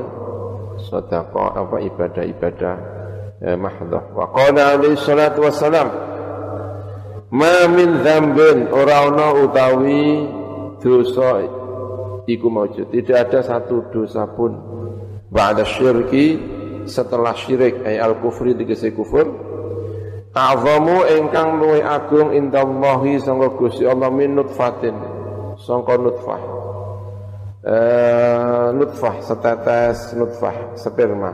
sedekah apa ibadah-ibadah eh, mahdhah. Wa qala alaihi salatu wassalam Ma min dzambin ora ana utawi dosa iku maujud. Tidak ada satu dosa pun ba'da syirki setelah syirik ay al kufri tegese kufur ta'zamu ingkang luwih agung indallahi sangga Gusti Allah min nutfatin sangka nutfah uh, nutfah setetes nutfah sperma.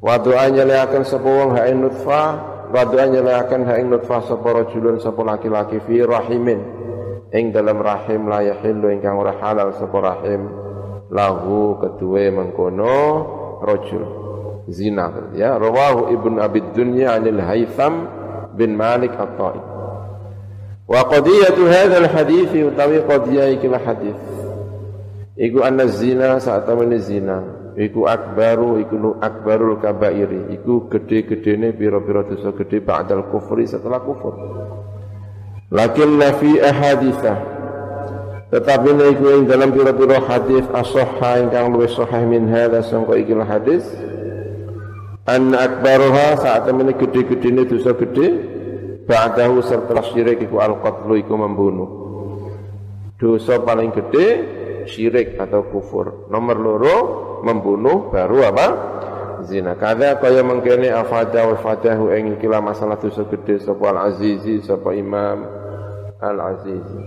Wa doa nyeleaken sapa wong nutfah wa doa nyeleaken ha nutfah sapa rajulun sapa laki-laki fi rahimin. Ing dalam rahim la yahillu ingkang ora halal sapa rahim. Lahu kedue mengkono rajul. Zina ya. Rawahu ibn abi dunya anil haitham bin malik at-ta'i. Wa qadiyatu hadzal hadits utawi qadiyah iki hadis Iku anna zina saat tamane zina. Iku akbaru, iku akbarul kabairi. Iku gede-gedene pira-pira dosa gede ba'dal kufri setelah kufur. Lakin fi ahadithah. tetapi niku ing dalam pira-pira hadis as-sahha ingkang luwih sahih min hadza sangka ikilah hadis an akbaruha saat temene gede-gedene dosa gede ba'dahu setelah syirik iku al-qatlu iku membunuh dosa paling gede syirik atau kufur. Nomor loro membunuh baru apa? Zina. Kada kaya mengkene afada wa fadahu ing ikilah masalah dosa gede sapa al-azizi sapa imam al-azizi.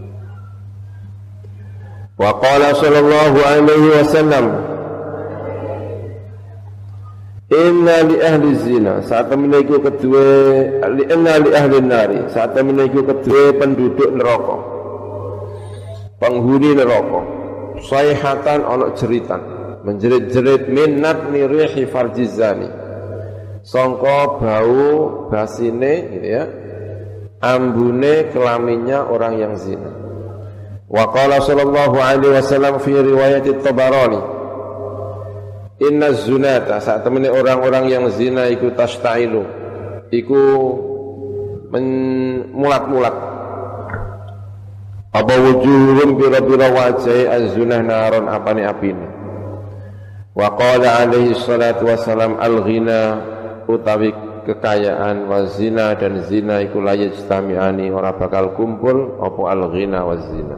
Wa qala sallallahu alaihi wasallam Inna li ahli zina. Saat menaiki kedua inna li ahli nari. Saat menaiki kedua penduduk neraka penghuni neraka sayhatan ana jeritan. Menjerit-jerit minat nirihi farjizani. Sangka bau basine gitu ya. Ambune kelaminnya orang yang zina. Wa qala sallallahu alaihi wasallam fi riwayat Tabarani Inna zunata saat temani orang-orang yang zina iku tastailu iku mulat-mulat apa wujuhum pira-pira wajah az-zunah naron apane apine? Wa qala alaihi salatu wassalam al-ghina utawi kekayaan wa zina dan zina iku la yajtami'ani ora bakal kumpul apa al-ghina wa zina.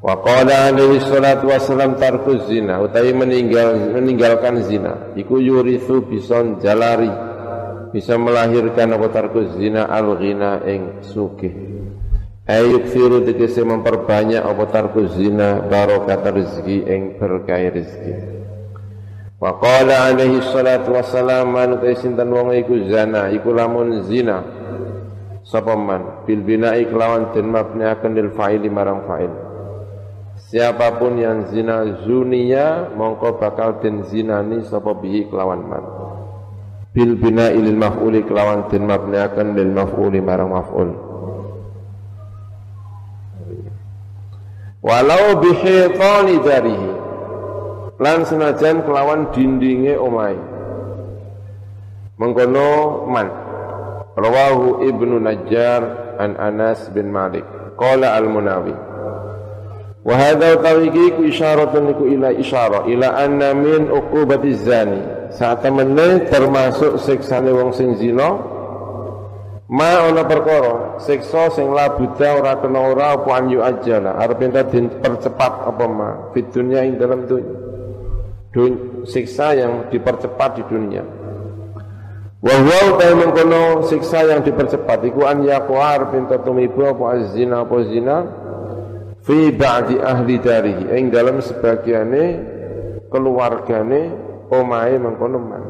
Wa qala alaihi salatu wassalam tarku zina utawi meninggal meninggalkan zina iku yurithu bison jalari bisa melahirkan apa tarku zina al ghina ing sugih ayuk firu tegese memperbanyak apa tarku zina barokat rezeki ing berkah rezeki Wa qala alaihi salatu wassalam man sinten wong iku zina iku lamun zina sapa man bil bina'i kelawan den mabniaken lil fa'ili marang fa'il Siapa pun yang zina zunia mongko bakal den zinani sapa bihi kelawan man. Bil bina ilil maf'uli kelawan den mabniaken lil maf'uli marang maf'ul. Walau bihitani darihi lan senajan kelawan dindinge omai. Mengkono man. Rawahu Ibnu Najjar an Anas bin Malik. Qala al-Munawi Wa hadza utawi ku isyaratun iku ila isyarah ila anna min uqubati zani. Saat temene termasuk siksane wong sing zina ma ana perkara siksa sing la buddha ora kena ora apa an yu ajala arep enta dipercepat apa ma? Fit dunya ing dalam dunya Dun, siksa yang dipercepat di dunia. Wa huwa ta mengkono siksa yang dipercepat. Iku an yaqwa arep enta tumibu apa azina apa zina fi ba'di ahli darihi. Ing dalam sebagiane keluargane omahe mengkono man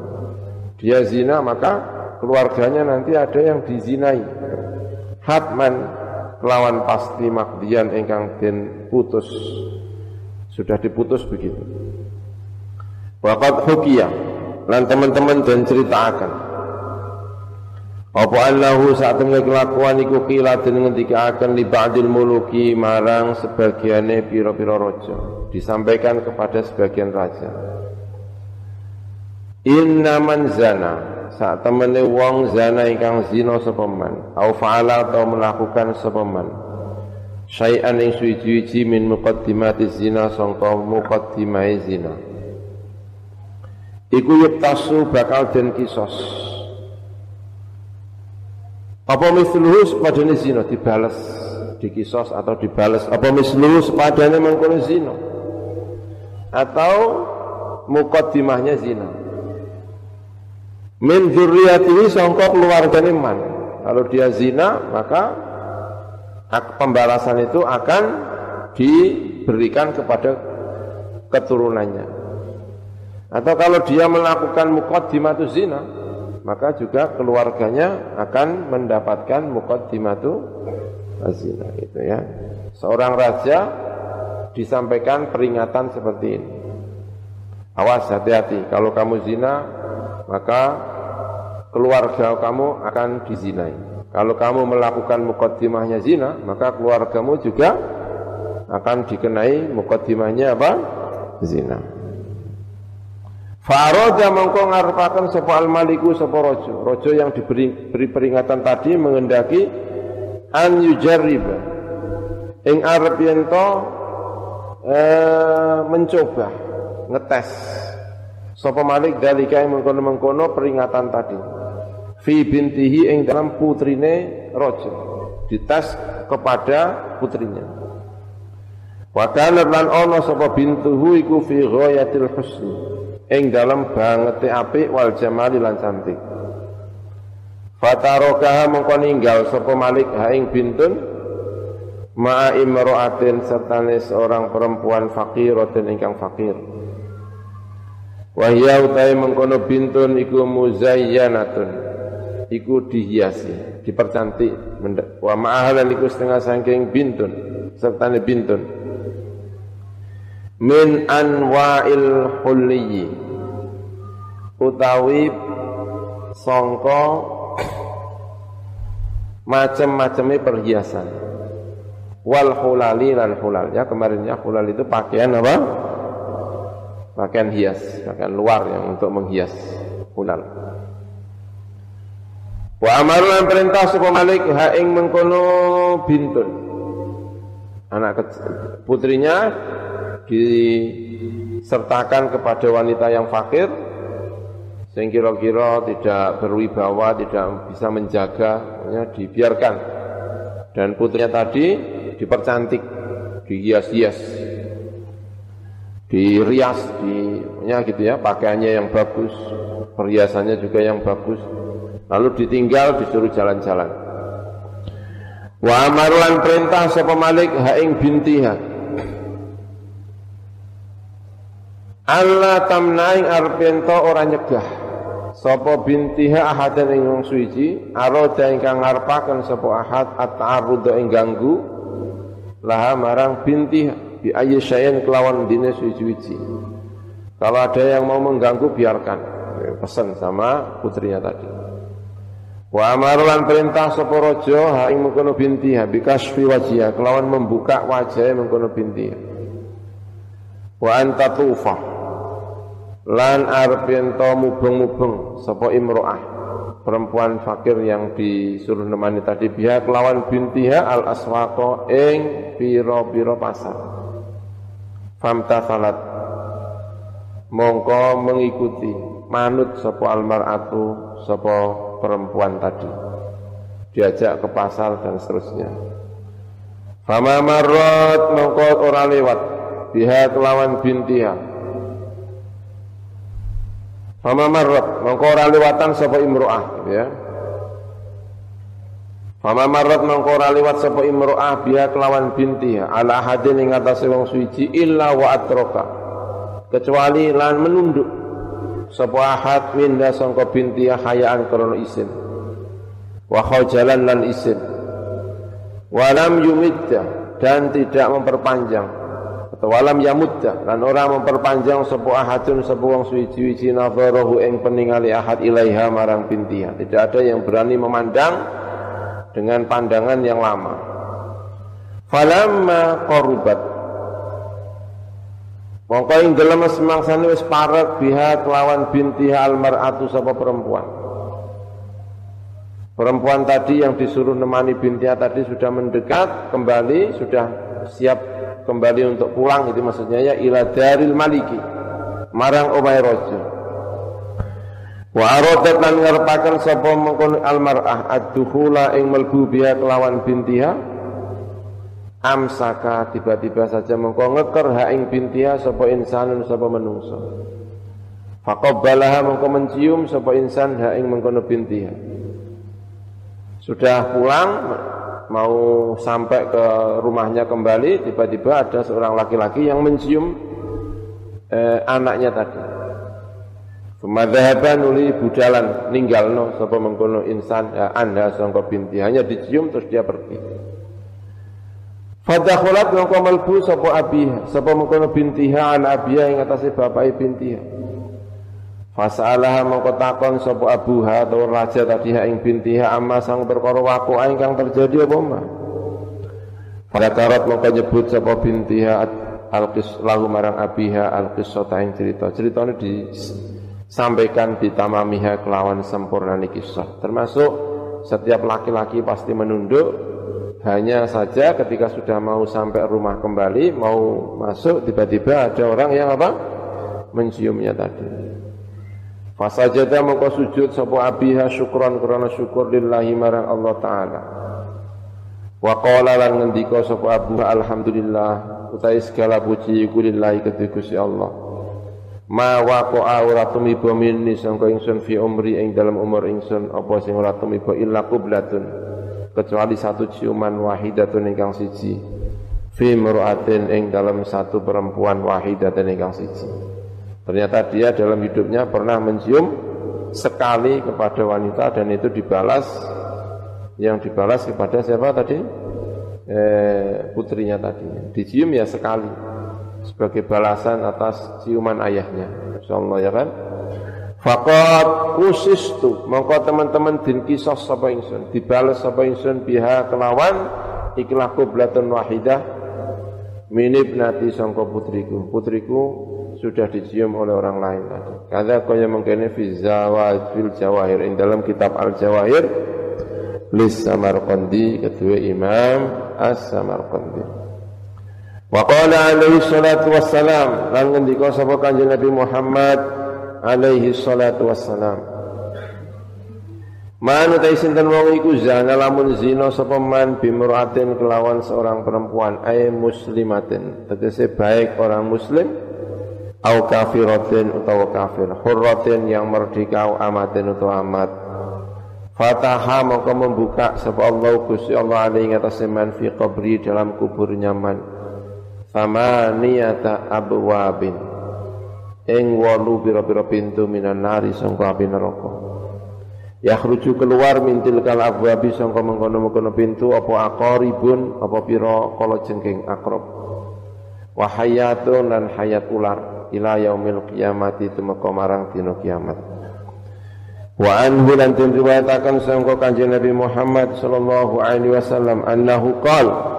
dia zina maka keluarganya nanti ada yang dizinai. Hatman kelawan pasti makdian ingkang den putus. Sudah diputus begitu. Waqat hukiyah lan teman-teman dan ceritakan. Apa Allahu saat temen kelakuan iku kila den ngendikaken li ba'dil muluki marang sebagiane pira-pira raja. Disampaikan kepada sebagian raja. Inna man zana saat temene wong zana ingkang zina sapa man? Au fa'ala atau melakukan sapa man? Syai'an ing suci min muqaddimati zina sangka muqaddimai zina. Iku yuktasu bakal den kisos. Apa misluhu sepadane zina? Dibales dikisos atau dibales. Apa misluhu sepadane mengkono zina? Atau mukaddimahnya zina min dzurriyyatihi sangka keluargane man kalau dia zina maka pembalasan itu akan diberikan kepada keturunannya atau kalau dia melakukan mukaddimatu zina maka juga keluarganya akan mendapatkan muqaddimatu azina gitu ya. Seorang raja disampaikan peringatan seperti ini. Awas hati-hati kalau kamu zina maka keluarga kamu akan dizinai. Kalau kamu melakukan mukaddimahnya zina, maka keluargamu juga akan dikenai mukaddimahnya apa? Zina. Faroja mengko ngarepaken sapa al-maliku sapa raja. Raja yang diberi beri peringatan tadi mengendaki an yujarriba ing arep yen eh, mencoba ngetes sapa malik dalika mengkono-mengkono peringatan tadi. Fi bintihi ing dalam putrine raja. Dites kepada putrinya. Wa kana lan ana sapa bintuhu iku fi ghayatil husni. Ing dalam bangete apik wal jamali lan cantik. Fatarokaha mengko ninggal sapa Malik ha ing bintun. Ma'a imra'atin serta seorang perempuan fakiratin ingkang fakir. Wahya utai mengkono bintun iku muzayyanatun iku dihiasi, dipercantik. Wa ma'ahalan iku setengah sangking bintun serta bintun. Min anwa'il hulliyi. Utawi songko [COUGHS] macam-macamnya perhiasan. Wal hulali lan hulal. Ya kemarin ya hulal itu pakaian apa pakaian hias pakaian luar yang untuk menghias hulal wa amarulan perintah supaya malik ha ing mengkono bintun. Anak putrinya disertakan kepada wanita yang fakir sehingga kira-kira tidak berwibawa, tidak bisa menjaga, ya, dibiarkan. Dan putrinya tadi dipercantik, dihias-hias, dirias, di, ya gitu ya, pakaiannya yang bagus, perhiasannya juga yang bagus. Lalu ditinggal disuruh jalan-jalan. Wa amarulan perintah sapa Malik haing bintiha. Allah tamnaing arpento orang nyegah sapa bintiha ahadan ing wong suci arada ingkang ngarepaken sapa ahad at-ta'arrud ing ganggu laha marang bintiha bi ayyasyain kelawan dine suci-suci. Kalau ada yang mau mengganggu biarkan. Pesan sama putrinya tadi. Wa amarulan perintah sapa raja ha ing mengkono bintiha bi kasfi wajhiha kelawan membuka wajah mengkono bintiha wa anta tufah lan arep yen mubeng-mubeng sapa imro'ah perempuan fakir yang disuruh nemani tadi pihak lawan bintiha al aswaqa ing pira-pira pasar famta salat mongko mengikuti manut sapa almaratu sapa perempuan tadi. Diajak ke pasar dan seterusnya. Fama marrat mongko ora lewat. Pihak lawan bintiha. Fama marrat mongko ora liwatan sapa imro'ah ya. Fama marrat mongko ora liwat sapa imro'ah biha kelawan binti ala hadin ing atase wong suci illa wa atroka. Kecuali lan menunduk sapa ahad minda sangka binti hayaan krana isin. Wa khajalan lan isin. Walam yumidda dan tidak memperpanjang atau walam yamudda dan orang memperpanjang sebuah ahadun sebuah suci-suci nazarahu ing peningali ahad ilaiha marang bintiha tidak ada yang berani memandang dengan pandangan yang lama. Falamma qarubat mongko ing dalem semangsane wis parek biha kelawan bintiha almar'atu sapa perempuan. Perempuan tadi yang disuruh nemani bintiha tadi sudah mendekat kembali sudah siap kembali untuk pulang itu maksudnya ya ila daril maliki. Marang omai rojo wa aradat lan ngarepaken sapa mengkon almar'ah ad-dukhula ing melbu biha kelawan bintiha. Amsaka tiba-tiba saja mengko ngeker ha ing bintiha sapa insanun sapa menungso faqabbalaha mengko mencium sapa insan ha ing mengkono bintiha. Sudah pulang mau sampai ke rumahnya kembali tiba-tiba ada seorang laki-laki yang mencium eh, anaknya tadi. Kemadhaban uli budalan ninggal no sapa mengkono insan ya anda sangka binti hanya dicium terus dia pergi. Fadakhulat mengko melbu sapa abi sapa mengkono bintiha an abiya ing atase bapak bintiha. Fasalaha mongko takon sapa abuha atau raja tadi ha ing bintiha amma sang perkara waku ingkang terjadi apa mbah. Pada karat mongko nyebut sapa bintiha alqis lahu marang abiha alqissata ing cerita. Ceritane disampaikan di tamamiha kelawan sempurna kisah. Termasuk setiap laki-laki pasti menunduk Hanya saja ketika sudah mau sampai rumah kembali, mau masuk, tiba-tiba ada orang yang apa? Menciumnya tadi. Fasajada mongko sujud sapa abiha syukran karena syukur lillahi marang Allah taala. Wa qala lan ngendika sapa abu alhamdulillah utai segala puji iku lillahi Allah. Ma waqa'a ora tumiba minni sangka ingsun fi umri ing dalam umur ingsun apa sing ora tumiba illa qublatun kecuali satu ciuman wahidatun ingkang siji fi mur'atin ing dalam satu perempuan wahidatun ingkang siji. Ternyata dia dalam hidupnya pernah mencium sekali kepada wanita dan itu dibalas yang dibalas kepada siapa tadi? Eh, putrinya tadi. Dicium ya sekali sebagai balasan atas ciuman ayahnya. Insyaallah ya kan? Fakat kusistu mongko teman-teman din kisos sapa ingsun dibalas sapa ingsun biha kelawan ikhlas kublatun wahidah minib nati sangka putriku putriku sudah dicium oleh orang lain tadi. Kada kaya mengkene fi fil jawahir in dalam kitab Al Jawahir lis Samarqandi kedua Imam As Samarqandi. Wa qala alaihi salatu wassalam. Lan ngendika sapa Kanjeng Nabi Muhammad alaihi salatu wassalam. Man utai sinten wong iku zana lamun zina sapa man bimuratin kelawan seorang perempuan ay muslimatin. Tegese baik orang muslim au kafiratin utawa kafir. Hurratin yang merdeka au amatin utawa amat. Fataha maka membuka sapa Allah Gusti Allah alaihi atas man fi qabri dalam kubur nyaman sama niyata abwabin. Ing walu bira-bira pintu minan nari sangka api neraka. Yakhruju keluar mintil kal abwabi sangka mengkono-mengkono pintu apa aqaribun apa pira kala jengking akrab. Wa hayatun lan hayat ular ila yaumil qiyamati tumeka marang dina kiamat. Wa anhu lan den riwayataken sangka kanjeng Nabi Muhammad sallallahu alaihi wasallam annahu qala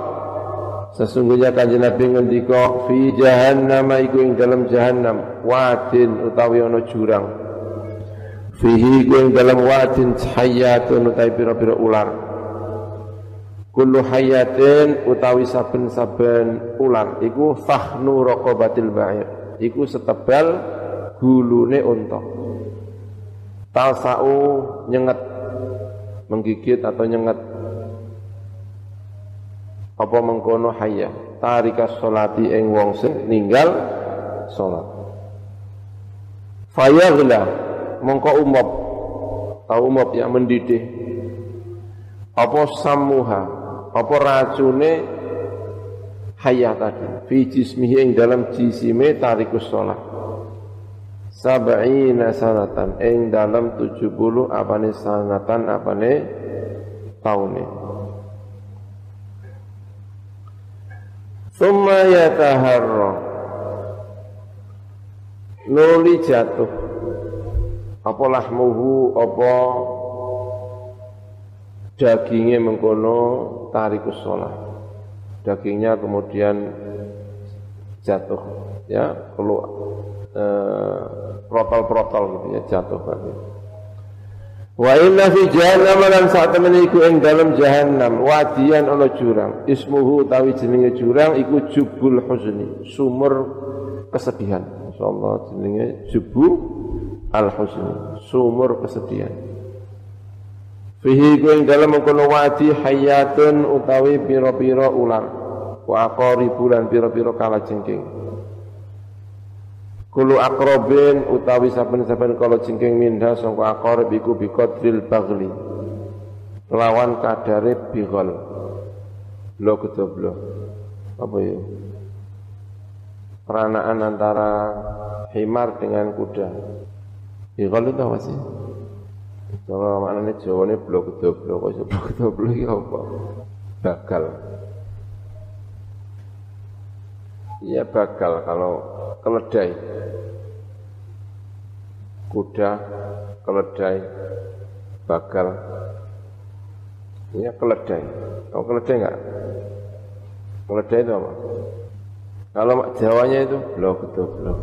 Sesungguhnya kanjeng Nabi ngendika fi jahannam iku ing dalam jahannam wadin utawi ana jurang. Fihi iku ing dalam wadin hayatun utawi pira-pira ular. Kullu hayatin utawi saben-saben ular iku fahnu raqabatil ba'ir iku setebal gulune unta. Talsau nyenget menggigit atau nyenget apa mengkono hayya? Tarikas solati ing wong sing ninggal salat fayaghla mongko umop tau umop yang mendidih. Apa samuha apa racune hayah tadi? Fi jismihi ing dalam jisime tarikus sholat. Sab'ina sanatan ing dalam 70 apane sanatan apane taune Thumma yataharra. Nuli jatuh. Apa lahmuhu? Apa? Dagingnya mengkono Tarikus sholat. Dagingnya kemudian jatuh ya. Keluar eh, protol-protol gitu ya jatuh tadi. Wa inna fi jahannam lan saat temen iku ing dalam jahannam wadian ana jurang ismuhu tawi jenenge jurang iku jubul huzni sumur kesedihan insyaallah jenenge jubu al huzni sumur kesedihan Fihi ku ing dalem mengkono wadi hayatun utawi pira-pira ular. Wa aqaribu lan pira-pira kala jengking. Kulu akrobin utawi saben-saben kala jengking minda sangka aqarib iku biqadril bagli. Lawan kadare bighal. Lo ketoblo. Apa ya? Peranaan antara himar dengan kuda. Bighal itu apa sih? Kalau maknanya Jawa ini blok kedoblo, kok iso blok kedoblo ini apa? Bakal. Iya bakal kalau keledai. Kuda, keledai, bakal. Iya keledai. Kau keledai enggak? Keledai itu apa? Kalau Jawanya itu blok kedoblo.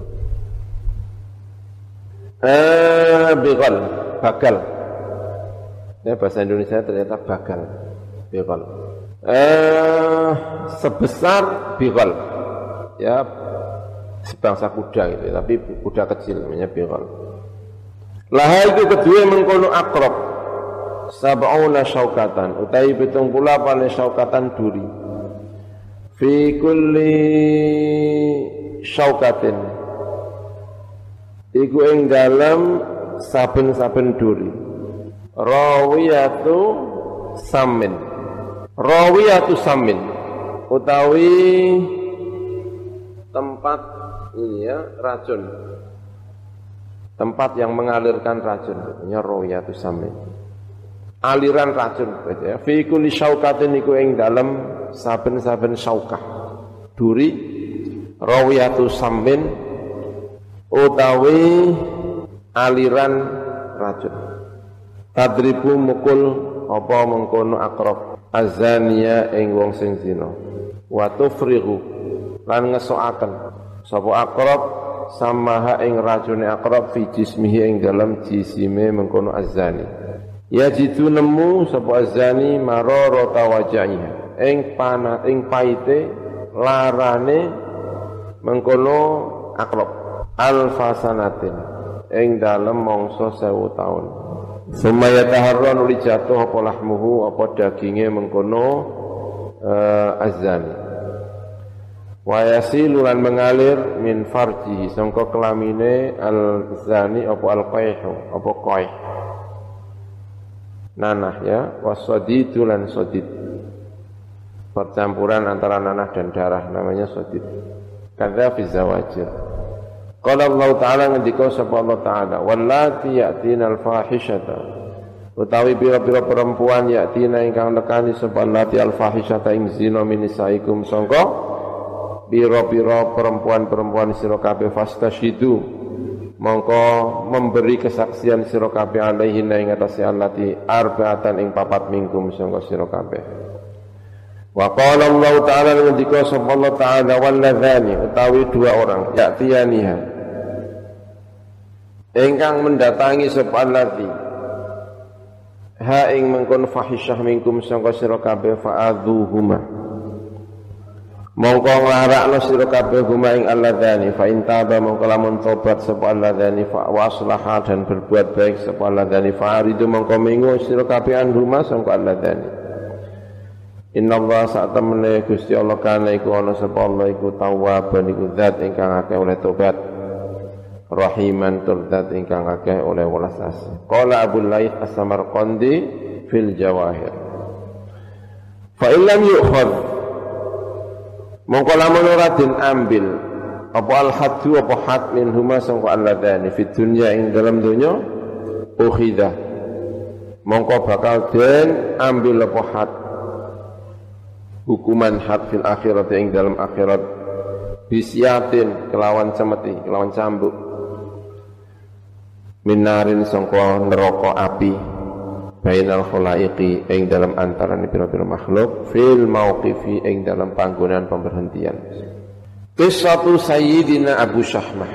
Eh, bakal. Ya bahasa Indonesia ternyata bakal. Bekal. eh, sebesar bigal ya sebangsa kuda gitu tapi kuda kecil namanya bigal laha itu kedua mengkono akrab. Sab'una syaukatan utai pitung pula pada syaukatan duri. Fi kulli syaukatin. Iku ing dalam saben-saben duri. Rawiyatu samin. Rawiyatu samin utawi tempat ini ya racun tempat yang mengalirkan racun namanya rawiyatu samin aliran racun ya. Fi kulli syaukatin ing dalam saben-saben syaukah. Duri rawiyatu samin utawi aliran racun tadribu mukul apa mengkono akrab. Azania ing wong sing zina. Wa tufrihu lan ngesoaken sapa akrab samaha ing racune akrab fi jismihi ing dalam jisime mengkono azani ya jitu nemu sapa azani marara tawajahiha ing panat ing paite larane mengkono akrab. Alfasanatin. Ing dalem mangsa sewu taun. Sumaya taharra nuli jatuh apa lahmuhu apa dagingnya mengkono uh, azani. Wa yasilu lan mengalir min farjihi sangka kelamine al zani apa al qayhu apa qayh. Nanah ya wasadidu lan sadid. Percampuran antara nanah dan darah namanya sadid. Kadza fi zawajir. Qala Allah Ta'ala ngendika sapa Allah Ta'ala wallati ya'tina al-fahishata utawi pira-pira perempuan ya'tina ingkang nekani sapa allati al-fahishata ing zina min nisaikum sangka pira-pira perempuan-perempuan sira kabeh fastashidu. Mongko memberi kesaksian sira kabeh alaihi ing atase allati arba'atan ing papat mingkum sangka sira kabeh. Wa qala Allah Ta'ala ngendika sapa Allah Ta'ala walladzani utawi dua orang ya'tiyaniha. Ingkang mendatangi sapa allati ha ing mengkon fahisyah minkum sangka sira kabeh fa'adhuhuma mongko nglarakno sira kabeh huma ing alladzani fa in taba mongko tobat sapa alladzani fa waslaha dan berbuat baik sapa alladzani fa aridu mongko mingu sira kabeh anhuma sangka alladzani Inna Allah saat temene Gusti Allah kana iku ana sapa Allah iku tawwaban iku zat ingkang akeh oleh tobat rahiman turdat ingkang akeh oleh welas asih. Qala Abu Laith As-Samarqandi fil Jawahir. Fa illam yu'khad mongko lamun ora den ambil apa al haddu apa had min huma sangko alladani fi dunya ing dalam dunya ukhidah mongko bakal den ambil apa had hukuman had fil akhirat ing dalam akhirat. Bisiatin kelawan cemeti kelawan cambuk. Minarin sangka neraka api bainal khalaiqi ing dalam antarané pira-pira makhluk fil mauqifi ing dalam panggonan pemberhentian. Kisatu Sayyidina Abu Syahmah.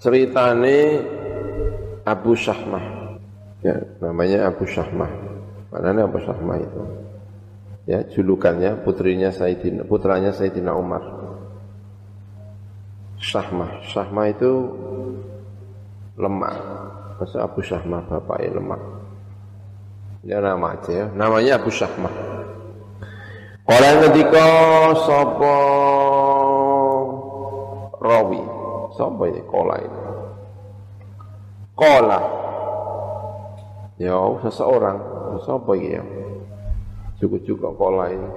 Ceritane Abu Syahmah. Ya, namanya Abu Syahmah. Mana Abu Syahmah itu. Ya julukannya putrinya Sayyidina putranya Sayyidina Umar. Syahmah. Syahmah itu lemak. Masa Abu Syahmah bapaknya lemak. Ya nama aja ya. Namanya Abu Syahmah. Orang ketika sopo rawi. Sopo ini kola ini. Kola. Ya seseorang. Sopo ini ya. Cukup-cukup kola ini.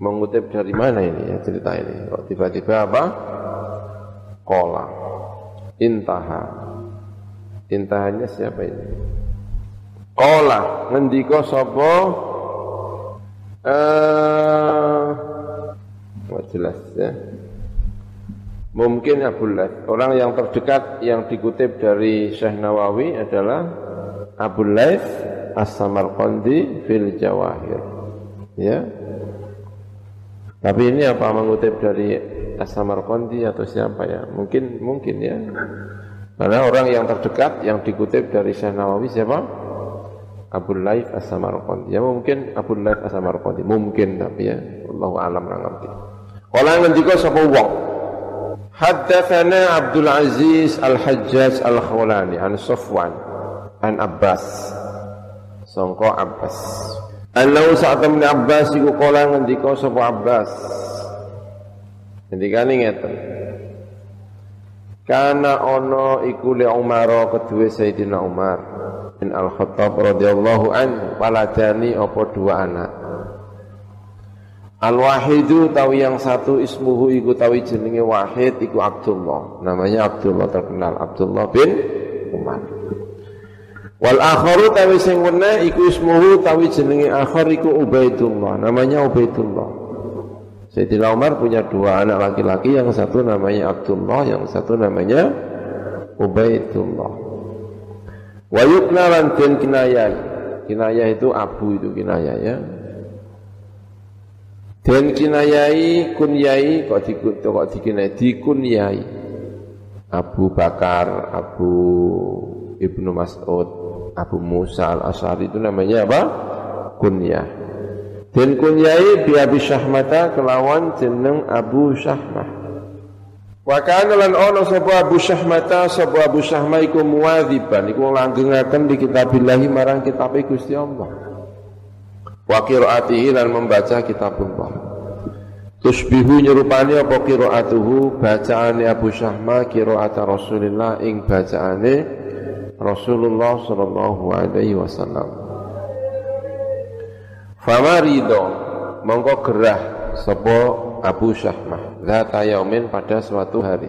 Mengutip dari mana ini ya cerita ini. Tiba-tiba apa? Kola. Intaha Intahannya siapa ini? Qala ngendika sapa eh uh, jelas ya. Mungkin Abu Laith. Orang yang terdekat yang dikutip dari Syekh Nawawi adalah Abu Laith As-Samarqandi fil Jawahir. Ya. Tapi ini apa mengutip dari As-Samarqandi atau siapa ya? Mungkin mungkin ya. Karena orang yang terdekat yang dikutip dari Syekh Nawawi siapa? Abu Laif As-Samarqandi. Ya mungkin Abu Laif As-Samarqandi, mungkin tapi ya Allah alam ra ngerti. Kala ngendika sapa wong Haddatsana Abdul Aziz Al-Hajjaj Al-Khawlani an Safwan an Abbas. Sangka Abbas. Annahu saat temen Abbas iku kala ngendika sapa Abbas. Ngendikane ngeten. Kana ono iku li Umar kedua Sayyidina Umar bin Al-Khattab radhiyallahu anhu waladani apa dua anak. Al-Wahidu tawi yang satu ismuhu iku tawi jenenge Wahid iku Abdullah. Namanya Abdullah terkenal Abdullah bin Umar. Wal akharu tawi sing wene iku ismuhu tawi jenenge akhar iku Ubaidullah, namanya Ubaidullah. Sayyidina Umar punya dua anak laki-laki, yang satu namanya Abdullah, yang satu namanya Ubaidullah. Wa yukna lan den kinayai. Kinayah itu abu itu kinayah ya. Den kinayai kunyai kok dikut kok dikinai dikunyai. Abu Bakar, Abu Ibnu Mas'ud, Abu Musa al-Ash'ari itu namanya apa? Kunyah. Dan kunyai bi Abi Syahmata kelawan jeneng Abu Syahmah. Wa kana lan ono sapa Abu Syahmata sapa Abu Syahmah iku muwadziban iku langgengaken di kitabillahi marang kitab Gusti Allah. Wa qiraatihi lan membaca kitabullah. Tusbihu nyerupani apa qiraatuhu bacaane Abu Syahmah qiraat Rasulillah ing bacaane Rasulullah sallallahu alaihi wasallam. Famarido mongko gerah sapa Abu Syahmah zata yaumin pada suatu hari.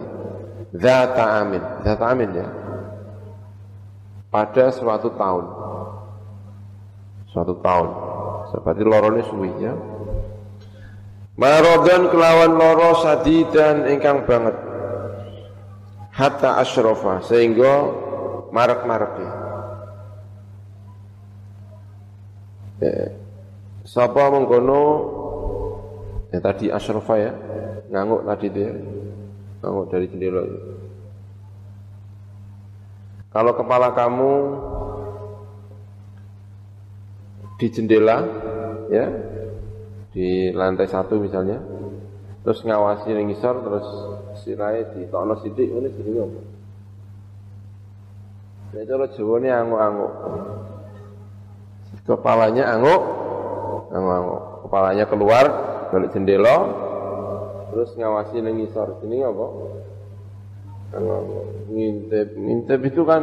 Zata amin, zata amin ya. Pada suatu tahun. Suatu tahun. Seperti lorone suwi ya. Marodon kelawan loro sadidan ingkang banget. Hatta asyrafa sehingga marak-maraki. Eh, sapa mengkono ya tadi Asrofa ya, nganguk tadi dia, nganguk dari jendela itu. Kalau kepala kamu di jendela, ya, di lantai satu misalnya, terus ngawasi ngisor, terus sirai di tono sidik, ini sini apa? Ya cara Jawane anguk-anguk. Kepalanya anguk, anguk-anguk. Kepalanya keluar balik jendela, terus ngawasi ning ngisor. Sini apa? Anguk-anguk. Ngintip, ngintip itu kan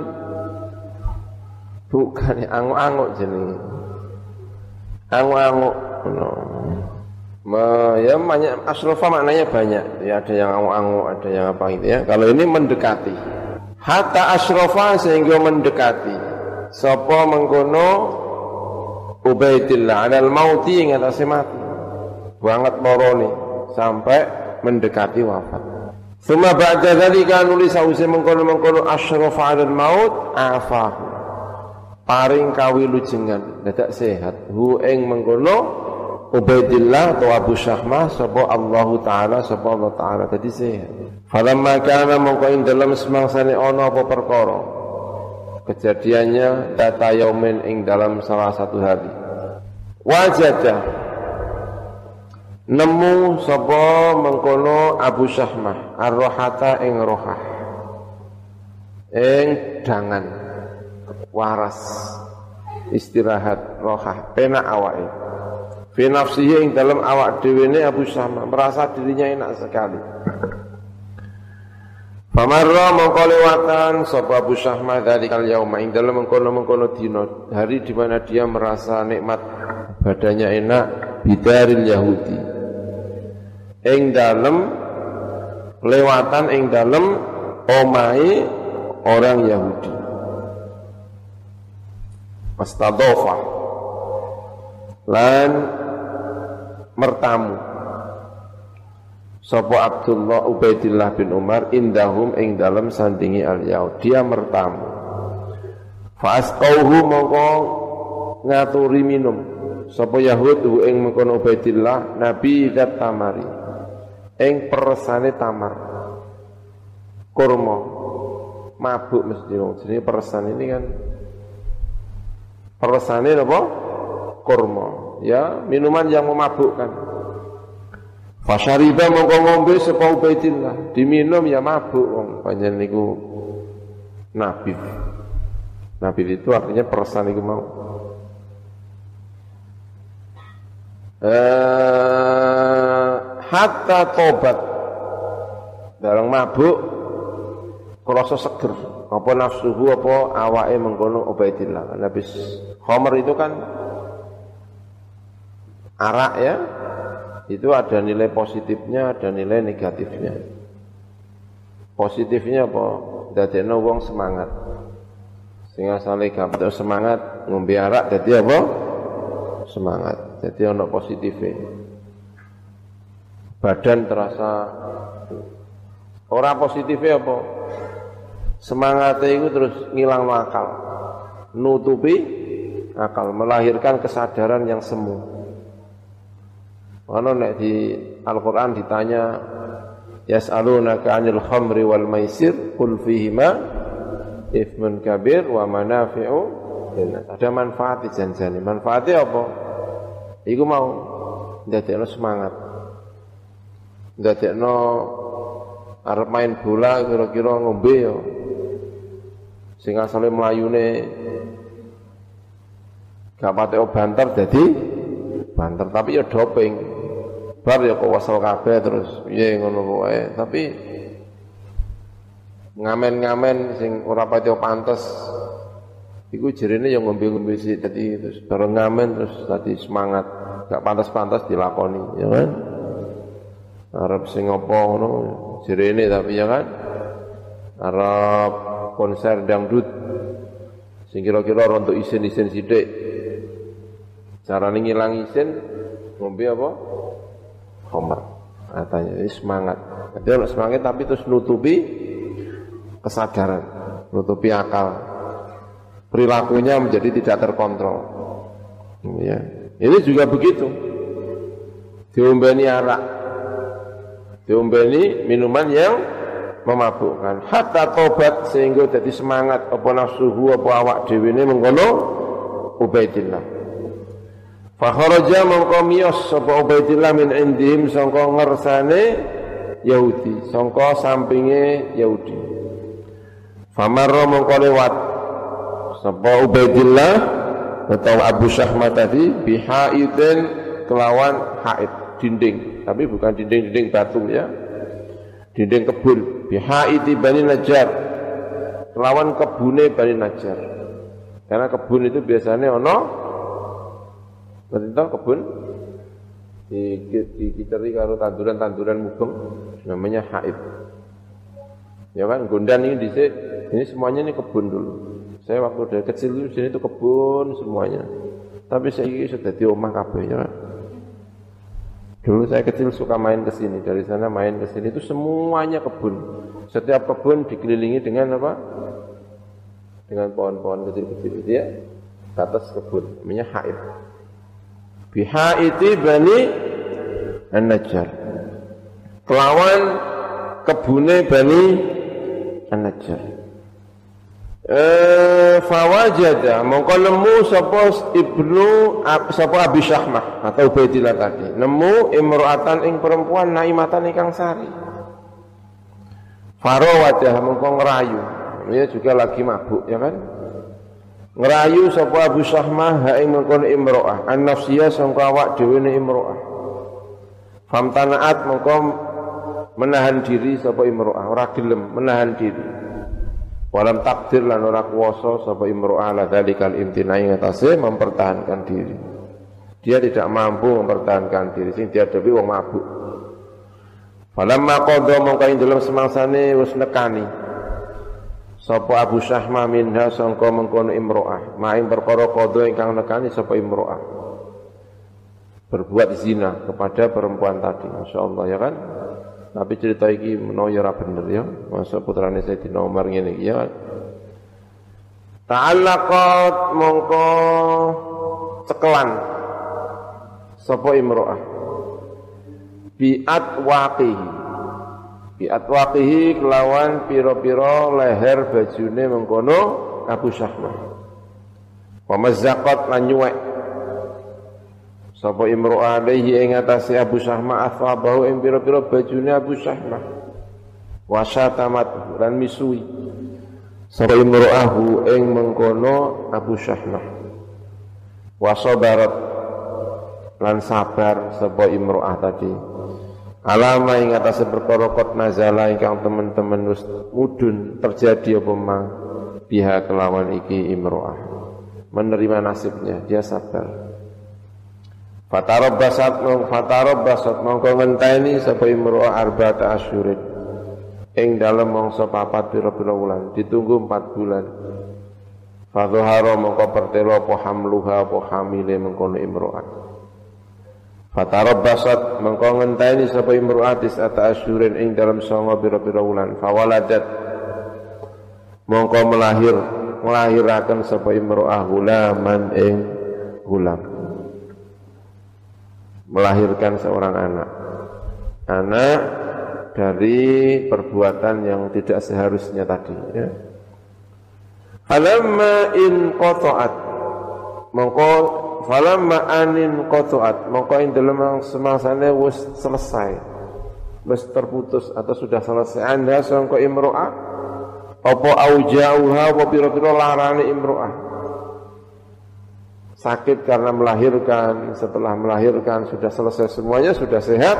bukan [LAUGHS] anguk-anguk jenenge. Anguk-anguk. No. ya banyak asrofa maknanya banyak. Ya ada yang anguk-anguk, ada yang apa gitu ya. Kalau ini mendekati hatta asrofa sehingga mendekati sapa mengkono Ubaidillah anal mauti ing atase mati? Banget lorone sampai mendekati wafat. Suma ba'da dzalika nulis sause mengkono-mengkono asrafa 'alal maut afahu. Paring kawilujengan dadak sehat. Hu ing mengkono Ubaidillah atau Abu Syahmah sapa Allah taala sapa Allah taala. Tadi sehat. Falamma kana mongko ing dalem semangsane ana apa perkara. Kejadiannya data yaumin ing dalam salah satu hari. Wajada nemu sapa mengkono Abu Syahmah ar-rohata ing rohah. Ing dangan waras istirahat rohah penak awake. Fi nafsihi ing dalam awak dhewe Abu Syahmah merasa dirinya enak sekali. Famarra mongko lewatan sapa Abu Syahmah dari yauma ing dalem mengkono-mengkono dina hari di mana dia merasa nikmat badannya enak bidaril Yahudi. Ing dalem lewatan ing dalem omai orang Yahudi. Astadofa lan mertamu Sopo Abdullah Ubaidillah bin Umar indahum ing dalam sandingi al yaud dia mertamu. Fasqauhu mongko ngaturi minum. Sopo Yahud hu ing mengkono Ubaidillah Nabi dat tamari. Ing peresane tamar. Kurma. Mabuk mesti wong jadi peresan ini kan. Persane apa? Kurma. Ya, minuman yang memabukkan. Fasyariba mongko ngombe sapa Ubaidillah, diminum ya mabuk wong. Panjen niku nabi. Nabi itu artinya perasaan itu mau. Eh, hatta tobat. Dalam mabuk kerasa seger. Apa nafsuhu apa awake mengkono Ubaidillah. Kan habis itu kan arak ya itu ada nilai positifnya ada nilai negatifnya. Positifnya apa? Dadekno wong semangat. Sehingga saleh gampang semangat ngombe dadi apa? Semangat. Jadi ono positifnya. Badan terasa orang positifnya apa? Semangatnya itu terus ngilang akal. Nutupi akal melahirkan kesadaran yang semu Mana nek di Al-Qur'an ditanya yas'alunaka 'anil khamri wal maisir qul fihima ithmun kabir wa manafi'u ada manfaat di janjani. Manfaatnya apa? Iku mau ndadekno semangat. Ndadekno arep main bola kira-kira ngombe ya. Sing asale mlayune gak pate banter dadi banter tapi ya doping bar ya kok wasal kabeh terus. Piye ngono pokoke. Tapi ngamen-ngamen sing ora pati pantes iku jerene yang ngombe-ngombe sih tadi terus bareng ngamen terus tadi semangat. Gak pantas-pantas dilakoni ya kan? Arab sing apa ngono jerene tapi ya kan? Arab konser dangdut sing kira-kira untuk isin-isin sithik. Carane ngilang isin ngombe apa homer. Katanya ini semangat. Jadi orang semangat tapi terus nutupi kesadaran nutupi akal. Perilakunya menjadi tidak terkontrol. Ya. Ini juga begitu. Diombeni arak. Diombeni minuman yang memabukkan. Hatta tobat sehingga jadi semangat apa nafsuhu apa awak dewi ini mengkono Ubaidillah Fakharaja mongko miyos sapa Ubaidillah min indihim sangka ngersane Yahudi sangka sampinge Yahudi Famarra mongko lewat sapa Ubaidillah atau Abu Syahmah tadi bihaidin kelawan haid dinding tapi bukan dinding-dinding batu ya. Dinding kebun, bihaiti Bani Najjar. Lawan kebune Bani Najjar. Karena kebun itu biasanya ono Berarti kebun di dikiteri karo tanduran-tanduran mubeng namanya haid. Ya kan, gondan ini di ini semuanya ini kebun dulu. Saya waktu dari kecil itu sini itu kebun semuanya. Tapi saya ini sudah di rumah kabeh ya kan. Dulu saya kecil suka main ke sini, dari sana main ke sini itu semuanya kebun. Setiap kebun dikelilingi dengan apa? Dengan pohon-pohon kecil-kecil itu ya. Atas kebun, namanya haid. Bihaiti bani An-Najjar. Kelawan kebune bani An-Najjar. Eh fawajada mongko nemu sapa ibnu sapa Abi Syahmah atau Ubaidillah tadi nemu imro'atan ing perempuan naimatan ingkang sari Faro wajah mongko ngerayu ini juga lagi mabuk ya kan ngerayu sapa Abu Syahmah ha ing mongko imro'ah an nafsiyah sangka awak dhewe ne imro'ah famtanaat mongko menahan diri sapa imro'ah ora gelem menahan diri Walam takdir lan ora kuwasa sapa imro'ah ala dzalikal imtinai ngatasi mempertahankan diri. Dia tidak mampu mempertahankan diri sing dihadapi wong mabuk. Falamma qadha mongko ing dalem semangsane wis nekani. Sapa Abu Syahma minha sangka mengkono imro'ah, maing perkara qadha ingkang nekani sapa imro'ah. Berbuat zina kepada perempuan tadi, Masya Allah ya kan? Tapi cerita iki menawa ya bener ya. Masa putrane Sayyidina Umar ngene iki ya. Ta'allaqat mongko cekelan sapa imro'ah biat waqihi biat waqihi kelawan piro-piro leher bajune mengkono Abu Syahmah Pamazzaqat lan nyuwek. Sapa imru alaihi ing atase Abu Sahmah athabahu ing pira-pira bajune Abu Sahmah wasatamat lan misui. Sapa imru'ahu ing mengkono Abu Sahmah wasabarat lan sabar sapa imru'ah tadi alama ing atase perkara kot nazala ingkang teman-teman mudun terjadi apa ma? Biha kelawan iki imru'ah menerima nasibnya dia sabar. Fatarabbasat mong fatarabbasat mongko ngenteni sapa imru'ah arba'ata asyurin ing dalem mangsa papat pira-pira wulan ditunggu 4 bulan. Fadhahara mongko pertelo apa hamluha apa mengkono imru'ah Fatarabbasat mongko ngenteni sapa imru'ah tis'ata asyurin ing dalem sanga pira-pira wulan fawaladat mongko melahir nglahiraken sapa imru'ah gulaman ing gulam melahirkan seorang anak. Anak dari perbuatan yang tidak seharusnya tadi. Ya. Falamma in qata'at mongko falamma anin qata'at mongko ing dalem semangsane wis selesai. Wis terputus atau sudah selesai. Anda sangka imro'ah? Apa aujauha apa pira-pira larane imro'ah? Sakit karena melahirkan, setelah melahirkan sudah selesai semuanya, sudah sehat.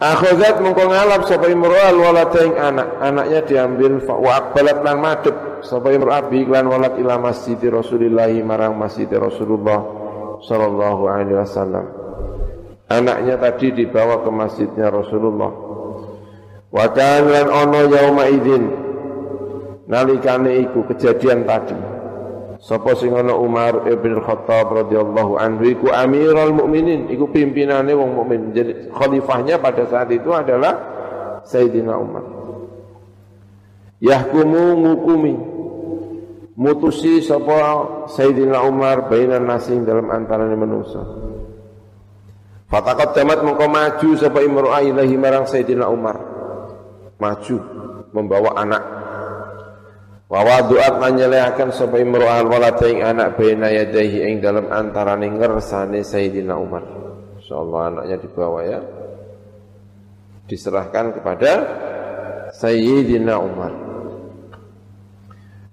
Akhazat mengko ngalap sapa imro'ah walad anak, anaknya diambil wa aqbalat lan madhep sapa imro'ah bi lan walad ila masjid Rasulillah marang masjid Rasulullah sallallahu alaihi wasallam. Anaknya tadi dibawa ke masjidnya Rasulullah. Wa kan lan ono yauma idzin nalikane iku kejadian tadi Sapa sing ana Umar ibn Khattab radhiyallahu anhu iku Amirul Mukminin, iku pimpinane wong mukmin. Jadi khalifahnya pada saat itu adalah Sayyidina Umar. Yahkumu ngukumi mutusi sapa Sayyidina Umar bainan nasing dalam antarane manusa. Fatakat tamat mengko maju sapa imro'ah ilahi marang Sayyidina Umar. Maju membawa anak Wa wadu'at manyelehaken sapa imro'al walata ing anak baina yadayhi ing dalam antarane ngersane Sayyidina Umar. Insyaallah anaknya dibawa ya. Diserahkan kepada Sayyidina Umar.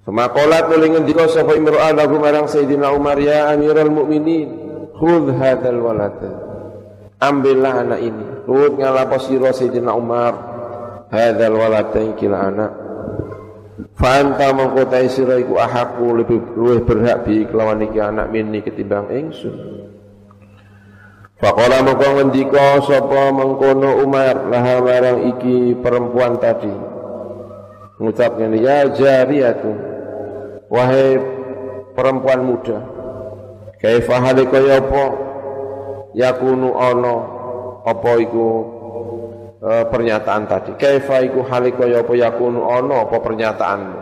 Semakolat nuli ngendika sapa imro'al lagu marang Sayyidina Umar ya Amirul Mukminin, khudh hadzal walad. Ambillah anak ini. Khudh ngalapo sira Sayyidina Umar hadzal walad ing anak Fanta mengkotai sira iku ahaku lebih luwih berhak bi kelawan iki anak mini ketimbang ingsun. Faqala mongko ngendika sapa mengkono Umar laha marang iki perempuan tadi. Ngucap ngene ya jariyatu. Wahai perempuan muda. Kaifa halika ya apa? Yakunu ana apa iku pernyataan tadi. Kaifa iku halika ya apa yakunu ana apa pernyataanmu?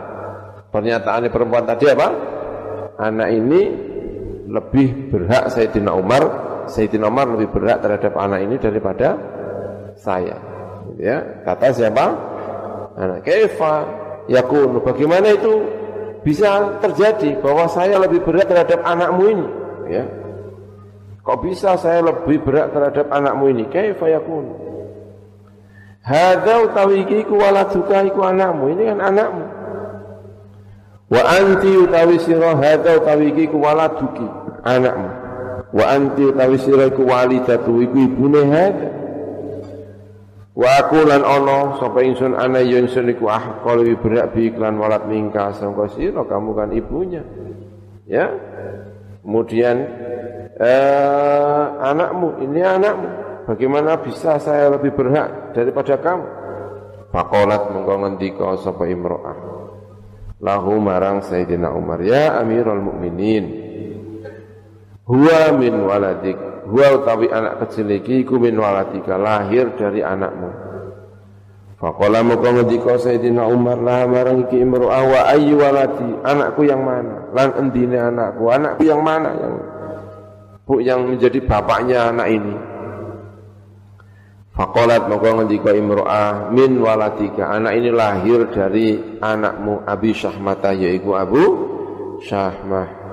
Pernyataan perempuan tadi apa? Anak ini lebih berhak Sayyidina Umar, Sayyidina Umar lebih berhak terhadap anak ini daripada saya. Ya, kata siapa? Anak kaifa yakunu? Bagaimana itu bisa terjadi bahwa saya lebih berat terhadap anakmu ini? Ya. Kok bisa saya lebih berat terhadap anakmu ini? Kaifa yakunu? Hadza utawi iki ku waladuka iku anakmu. Ini kan anakmu. Wa anti utawi sira hadza utawi iki ku waladuki, anakmu. Wa anti utawi sira iku walidatu iku ibune hadza. Wa aku lan ana sapa ingsun ana ya ingsun iku ah kalau berak bi iklan walad mingka sangka sira kamu kan ibunya. Ya. Kemudian eh, anakmu, ini anakmu. Bagaimana bisa saya lebih berhak daripada kamu? Fakolat mengko ngendika sapa imro'ah. Lahu marang Sayyidina Umar, ya Amirul Mukminin. Huwa min waladik. Huwa utawi anak kecil iki iku min waladika, lahir dari anakmu. Faqala mengko ngendika Sayyidina Umar lah marang iki imro'ah wa ayyu waladi, anakku yang mana? Lan endine anakku? Anakku yang mana yang Bu yang menjadi bapaknya anak ini? Fakolat maka ngendika imro'ah min walatika anak ini lahir dari anakmu Abi Syahmata yaitu Abu Syahmah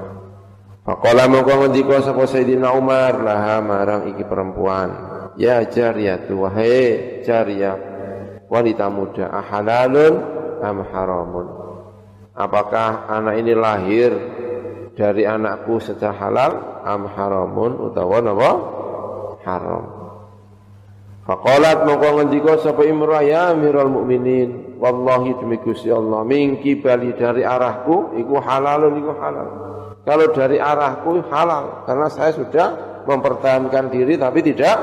Faqala mongko ngendika sapa Sayyidina Umar laha marang iki perempuan. Ya jariyatu wahai jariyah wanita muda ahalalun am haramun. Apakah anak ini lahir dari anakku secara halal am haramun utawa napa haram. Faqalat mongko ngendika sapa Imrah ya Amirul Mukminin wallahi demi Gusti Allah mingki bali dari arahku iku halalun iku halal. Kalau dari arahku halal karena saya sudah mempertahankan diri tapi tidak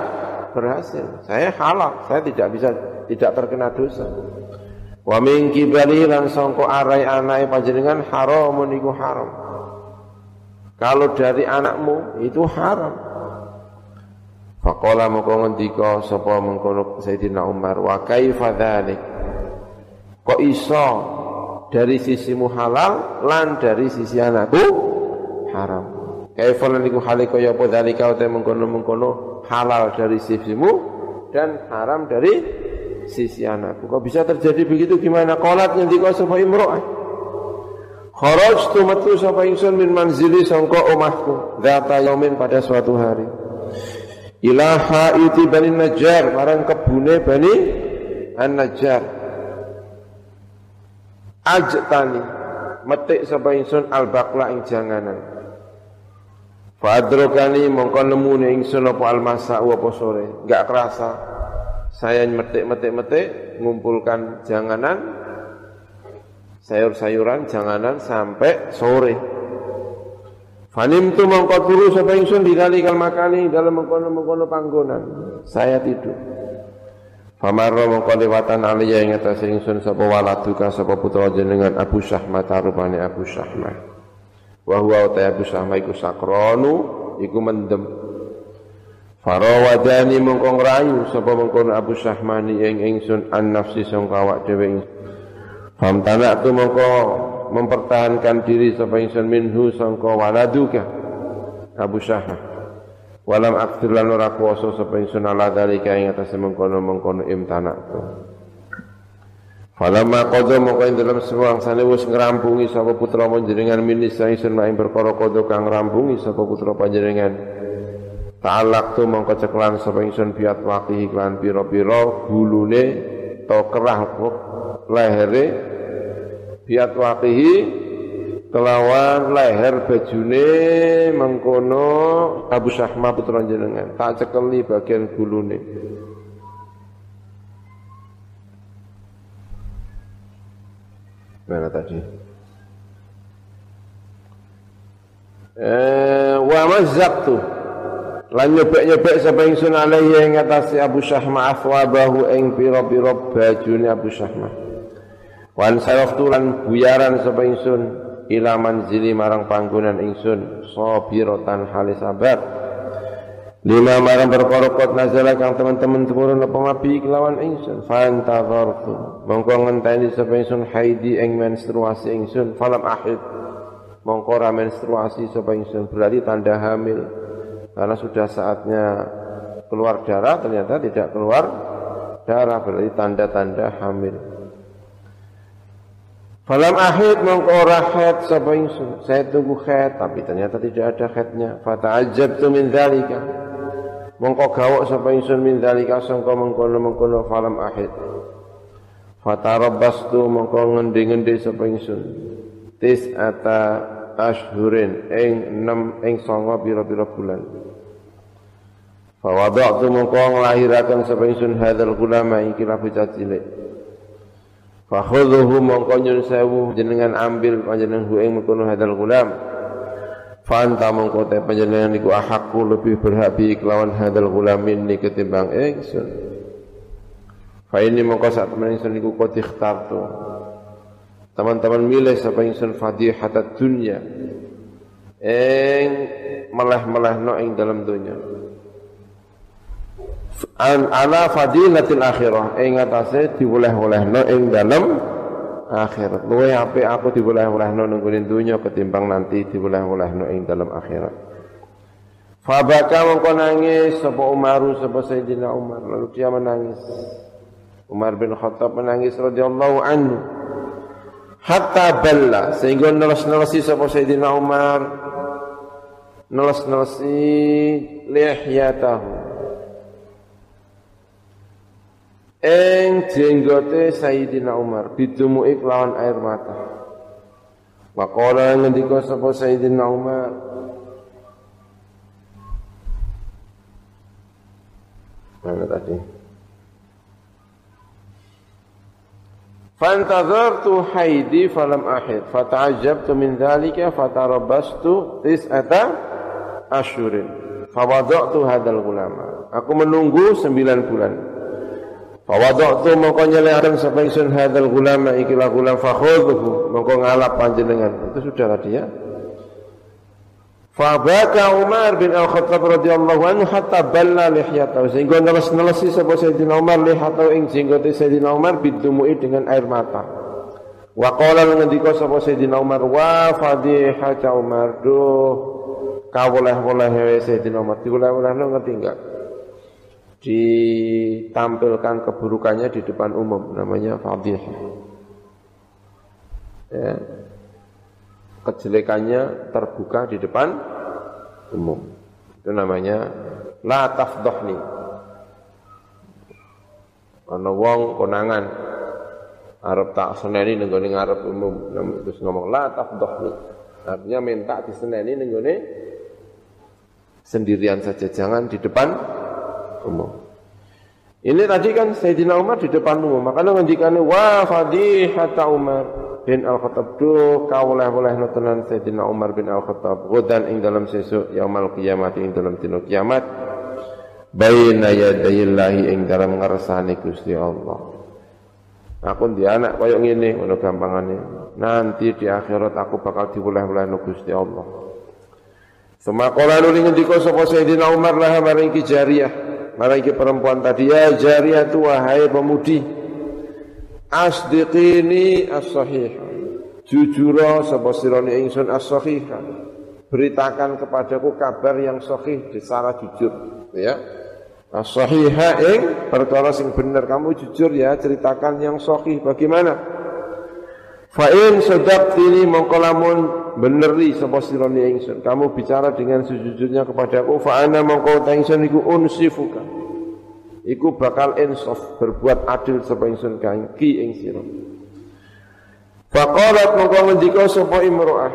berhasil. Saya halal, saya tidak bisa tidak terkena dosa. Wa min kibali lan sangka arai anake panjenengan haramun iku haram. Kalau dari anakmu itu haram. Faqala moko ngendika sapa mengkono Sayyidina Umar wa kaifa dzalik? Kok iso dari sisimu halal lan dari sisi anakku haram. Kaifa niku hale kaya apa dalika uta mengkono-mengkono halal dari sisimu dan haram dari sisi anakku. Kok bisa terjadi begitu gimana? Qalat ngendika sapa imro'ah. Kharajtu metu sapa ingsun min manzili sangka omahku data yaumin pada suatu hari. Ila haiti Bani Najjar marang kebune Bani An-Najjar. Ajtani metik sapa ingsun al-baqla ing janganan. Fadrokani mongko nemu ingsun apa almasa apa sore, enggak kerasa. Saya metik-metik-metik ngumpulkan janganan sayur-sayuran janganan sampai sore. Fanim tu mongko turu sapa ingsun dikali kal makani dalam mengkono-mengkono panggonan. Saya tidur. Famarra mongko lewatan aliyah ing atas ingsun sapa waladuka sapa putra jenengan Abu Syahmah tarubane Abu Syahmah wa huwa ta Abu Sama iku sakronu iku mendem Farawadani mongko ngrayu sapa mengkono Abu Sahmani ing ingsun an nafsi sangka awak dhewe Fam tanak tu mempertahankan diri sapa ingsun minhu sangka waladuka Abu Sahmah Walam aktir lan ora kuwasa sapa ingsun ala dalika ing atas mengkono-mengkono imtanak tu Falamma qadha moko ing dalam sane wis ngrampungi sapa putra panjenengan minis sang isun maing perkara qadha kang ngrampungi sapa putra panjenengan. Ta'allaq tu mongko ceklan sapa ingsun biat waqihi lan pira-pira gulune to kerah lehere biat waqihi kelawan leher bajune mengkono Abu Syahma putra jenengan tak cekeli bagian gulune. Mana tadi? Eh, wa mazzaqtu lan nyobek-nyobek sapa ingsun alaihi ing atase Abu Syahma afwabahu ing pira-pira bajune Abu Syahma. Wan saraftu lan buyaran sapa ingsun ila manzili marang panggonan ingsun sabiratan halis sabar. Lima marang perkara kot nazala kang teman-teman turun apa mabi kelawan ingsun. Fantazartu. Mongko ngenteni sapa ingsun haidi ing menstruasi ingsun falam ahid. Mongko ra menstruasi sapa ingsun berarti tanda hamil. Karena sudah saatnya keluar darah ternyata tidak keluar darah berarti tanda-tanda hamil Falam ahid mongko khat sapa ingsun saya tunggu khat tapi ternyata tidak ada khatnya fata'ajjabtu min dzalika. Mongko gawok sapa ingsun min dalika sangka mengkono-mengkono falam ahid. Fatarabbastu mongko ngendi-ngendi sapa tis ata ashhurin ing 6 ing sanga pira-pira bulan. Fawadatu mongko nglahiraken sapa ingsun hadzal gulama iki la bocah cilik Fakhudhuhu mongko nyun sewu jenengan ambil panjenengan hu ing hadzal gulam Fanta mengko te panjenengan niku ahakku lebih berhak bi kelawan hadal gulamin ni ketimbang ingsun. Fa ini mengko sak temen ingsun niku qad ikhtartu. Teman-teman milih sapa ingsun fadihatat dunya. Ing melah-melahno ing dalam dunya. An ala fadilatil akhirah ing atase diwoleh-wolehno ing dalam akhirat. Luwe apik aku diwoleh-wolehno nang gone dunya ketimbang nanti diwoleh-wolehno ing dalam akhirat. Fabaka mongko nangis sapa Umar sapa Sayyidina Umar lalu dia menangis. Umar bin Khattab menangis radhiyallahu anhu. Hatta balla sehingga nelos-nelosi sapa Sayyidina Umar neles-nelesi lihyatahu ing jenggote Sayyidina Umar bidumu'i kelawan air mata. Maqala ngendika sapa Sayyidina Umar? Mana tadi? Fantazartu haidi falam ahid. Fata'ajjabtu min dhalika fatarabbastu tis'ata asyurin fawada'tu hadal gulama. Aku menunggu sembilan bulan Fawada'tu mongko nyelehkan sapa ingsun hadzal gulama ikilah gulam fakhudhu mongko ngalap panjenengan. Itu sudah tadi ya. Fabaka Umar bin Al-Khattab radhiyallahu anhu hatta balla lihyatahu sehingga neles-nelesi sapa Sayyidina Umar lihyatahu ing jenggote Sayyidina Umar bidumu'i dengan air mata. Wa qala ngendika sapa Sayyidina Umar wa fadihata Umar duh kawoleh-woleh Sayyidina Umar dioleh-oleh ngerti enggak? Ditampilkan keburukannya di depan umum namanya fadhihah. Ya. Kejelekannya terbuka di depan umum. Itu namanya la tafdhni. Ana wong konangan arep tak seneni ning gone ngarep umum terus ngomong la tafdhni. Artinya minta diseneni ning gone sendirian saja jangan di depan umum. Ini tadi kan Sayyidina Umar di depan umum. Makanya ngendikane wa fadihata Umar bin Al-Khattab do kawuleh-wuleh nutenan Sayyidina Umar bin Al-Khattab godan ing dalam sesuk yaumul kiamat ing dalam dina kiamat baina yadayillahi ing dalam ngersane Gusti Allah. Aku di anak koyo ngene ngono gampangane. Nanti di akhirat aku bakal diwuleh-wuleh Gusti Allah. Semakola nuli ngendika sapa Sayyidina Umar lah maring ki jariyah. Ki perempuan tadi ya jariyah tu wahai pemudi. Asdiqini as-sahih. Jujura sapa sirane ingsun as-sahih. Beritakan kepadaku kabar yang sahih secara jujur, ya. As-sahiha ing perkara sing bener kamu jujur ya ceritakan yang sahih bagaimana? Fa in sadaqtini mongko lamun beneri sapa sirane ingsun. Kamu bicara dengan sejujurnya kepadaku fa ana mongko ta ingsun iku unsifuka. Iku bakal insaf berbuat adil sapa ingsun kae ki ing sira. Faqalat mongko ngendika sapa imro'ah.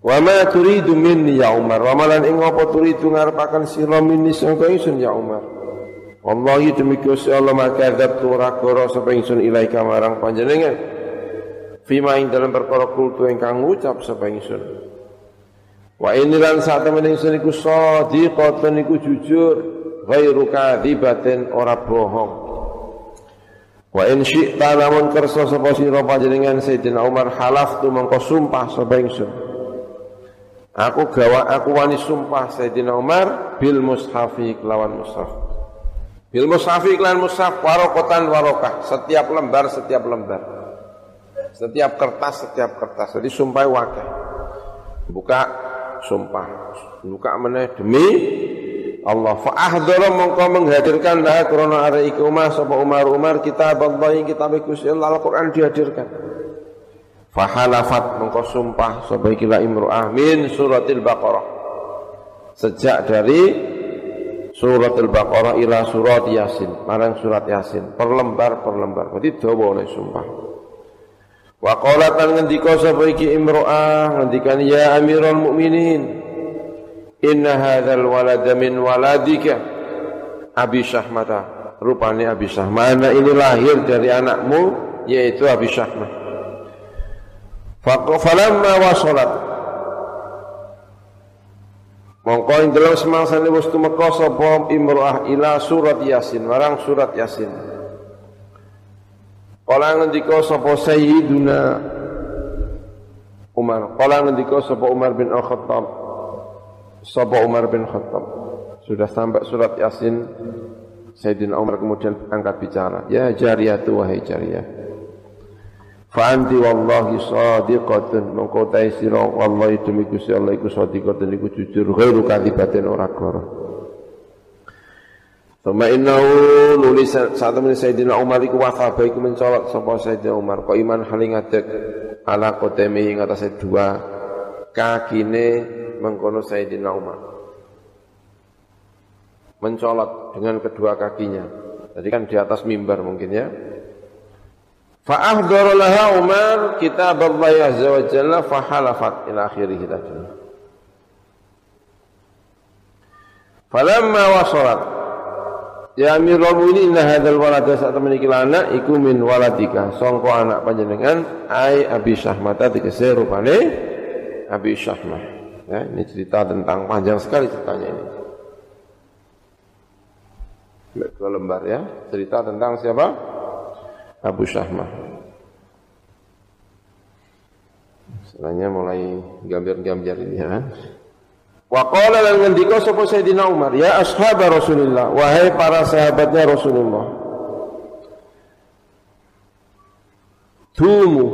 Wa ma turidu minni ya Umar? Wa malan ing apa turidu ngarepaken sira minni sangka ingsun ya Umar? Wallahi demi Gusti Allah maka dzabtu ora kira sapa ilaika marang panjenengan. Fima ing dalam perkara kultu ingkang ngucap sapa ingsun. Wa ini lan saat temen ingsun iku shadiqatun iku jujur, ghairu kadzibatin ora bohong. Wa in syi'ta lamun kersa sapa sira panjenengan Sayyidina Umar halaftu mengko sumpah sapa ingsun. Aku gawa aku wani sumpah Sayyidina Umar bil mushafi kelawan mushaf. Bil mushafi kelawan mushaf warokotan warokah setiap lembar setiap lembar. Setiap kertas, setiap kertas. Jadi sumpah wakil. Buka sumpah. Buka meneh demi Allah. Fa'ahdara mongko menghadirkan lah krana are iku Umar sapa Umar Umar kitab Allah yang kitab Allah Al-Qur'an dihadirkan. Fahalafat mongko sumpah sapa iki la imru'ah min suratil Baqarah. Sejak dari surat Al-Baqarah ila surat Yasin, marang surat Yasin, per lembar per lembar. Berarti dawa oleh sumpah. Wa qalat lan ngendika sapa iki imro'ah ngendikan ya Amirul Mukminin Inna hadzal walada min waladika. Abi Syahmata rupanya Abi Syahmana ini lahir dari anakmu yaitu Abi Syahmah. Falamma wasalat. Mongko ing dalam semangsane wis tumeka sapa imro'ah ila surat Yasin marang surat Yasin Kala ngendika sapa Sayyiduna Umar. Kala ngendika sapa Umar bin Al-Khattab. Sapa Umar bin Khattab. Sudah sampai surat Yasin Sayyidina Umar kemudian angkat bicara. Ya jariyatu wahai jariyah. Fa anti wallahi sadiqatun mongko ta sira wallahi demi Gusti Allah iku sadiqatun iku jujur ghairu kadibatin ora karo. Suma innahu nulis saat temen Sayyidina Umar iku wafaba iku mencolok sapa Sayyidina Umar kok iman haling ngadeg ala qotemi ing atase dua kakine mengkono Sayyidina Umar. Mencolot dengan kedua kakinya. Tadi kan di atas mimbar mungkin ya. Fa'ahdara laha Umar kitab Allah Azza wa Jalla fahalafat ila akhirih tadi. Falamma wasalat Ya Amirul Mu'minin inna hadzal walada saat memiliki anak iku min waladika sangka anak panjenengan ai Abi Syahmata tegese rupane Abi Syahmah. Ya, ini cerita tentang panjang sekali ceritanya ini. Dua lembar ya, cerita tentang siapa? Abu Syahmah. Setelahnya mulai gambar-gambar ini ya. Wa qala lan ngendika sapa Sayyidina Umar, ya ashab Rasulullah, wahai para sahabatnya Rasulullah. Dumu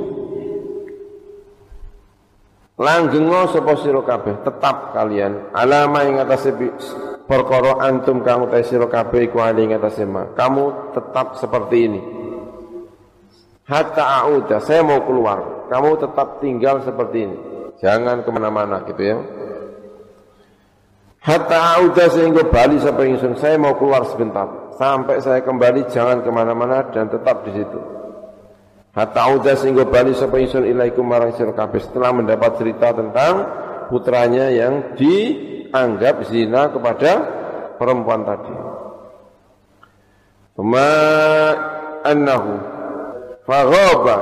langgengo sapa sira kabeh, tetap kalian alama ing atase perkara antum kang utahe sira kabeh iku ali ing atase ma. Kamu tetap seperti ini. Hatta a'uda, saya mau keluar. Kamu tetap tinggal seperti ini. Jangan ke mana-mana gitu ya. Hatta auda sehingga bali sampai ingsun. Saya mau keluar sebentar. Sampai saya kembali jangan ke mana-mana dan tetap di situ. Hatta auda sehingga bali sampai ingsun ilaikum marang sira setelah mendapat cerita tentang putranya yang dianggap zina kepada perempuan tadi. Ma annahu faghaba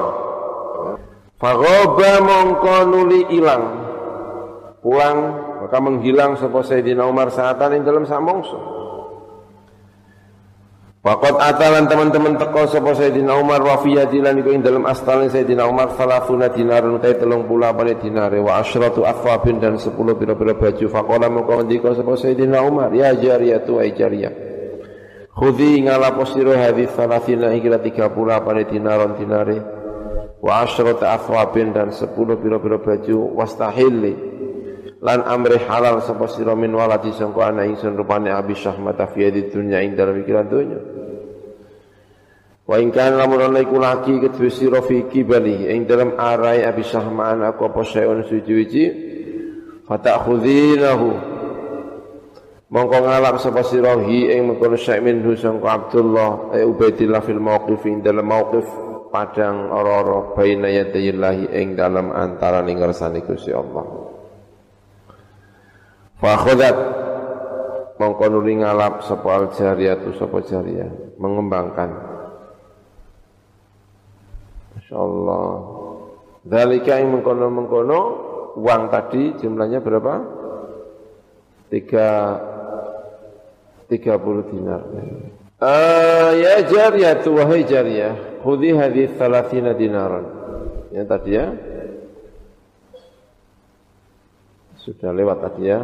faghaba mongko nuli ilang pulang maka menghilang sapa Sayyidina Umar saatan ing dalam samongso Waqat atalan teman-teman teko sapa Sayyidina Umar wa fi yadilan iku ing dalam astal Sayyidina Umar salafuna dinarun utai 30 apane dinare wa asyratu athwabin dan 10 pira-pira baju. Faqala moko ngendika sapa Sayyidina Umar ya jariyatu ai jariyah. Khudhi ngalapo sira hadis salafina iki 30 apane dinaron dinare. Wa asyratu athwabin dan 10 pira-pira baju wastahilli lan amri halal sapa sira min waladi sangko ana ingsun rupane abi syahmata fi dunya ing dalam pikiran dunya wa in kana lamun ana iku laki kedue sira fi kibali ing dalam arai abi syahman aku apa sayun suci-suci fatakhudhinahu. Mongko ngalap sapa sira hi ing mengkono syai minhu sangko Abdullah ay Ubaidillah fil mauqif ing dalam mauqif padang ora-ora baina yadayillahi ing dalam antara ning ngersane Gusti Allah Fa khodat mongko nuli ngalap al jariyatu sapa mengembangkan. Masyaallah. Dalika yang mengkono-mengkono uang tadi jumlahnya berapa? Tiga tiga puluh dinar. Uh, ya jariyah wahai jariyah, khudhi hadis thalathina dinaran. Ya tadi ya. Sudah lewat tadi ya.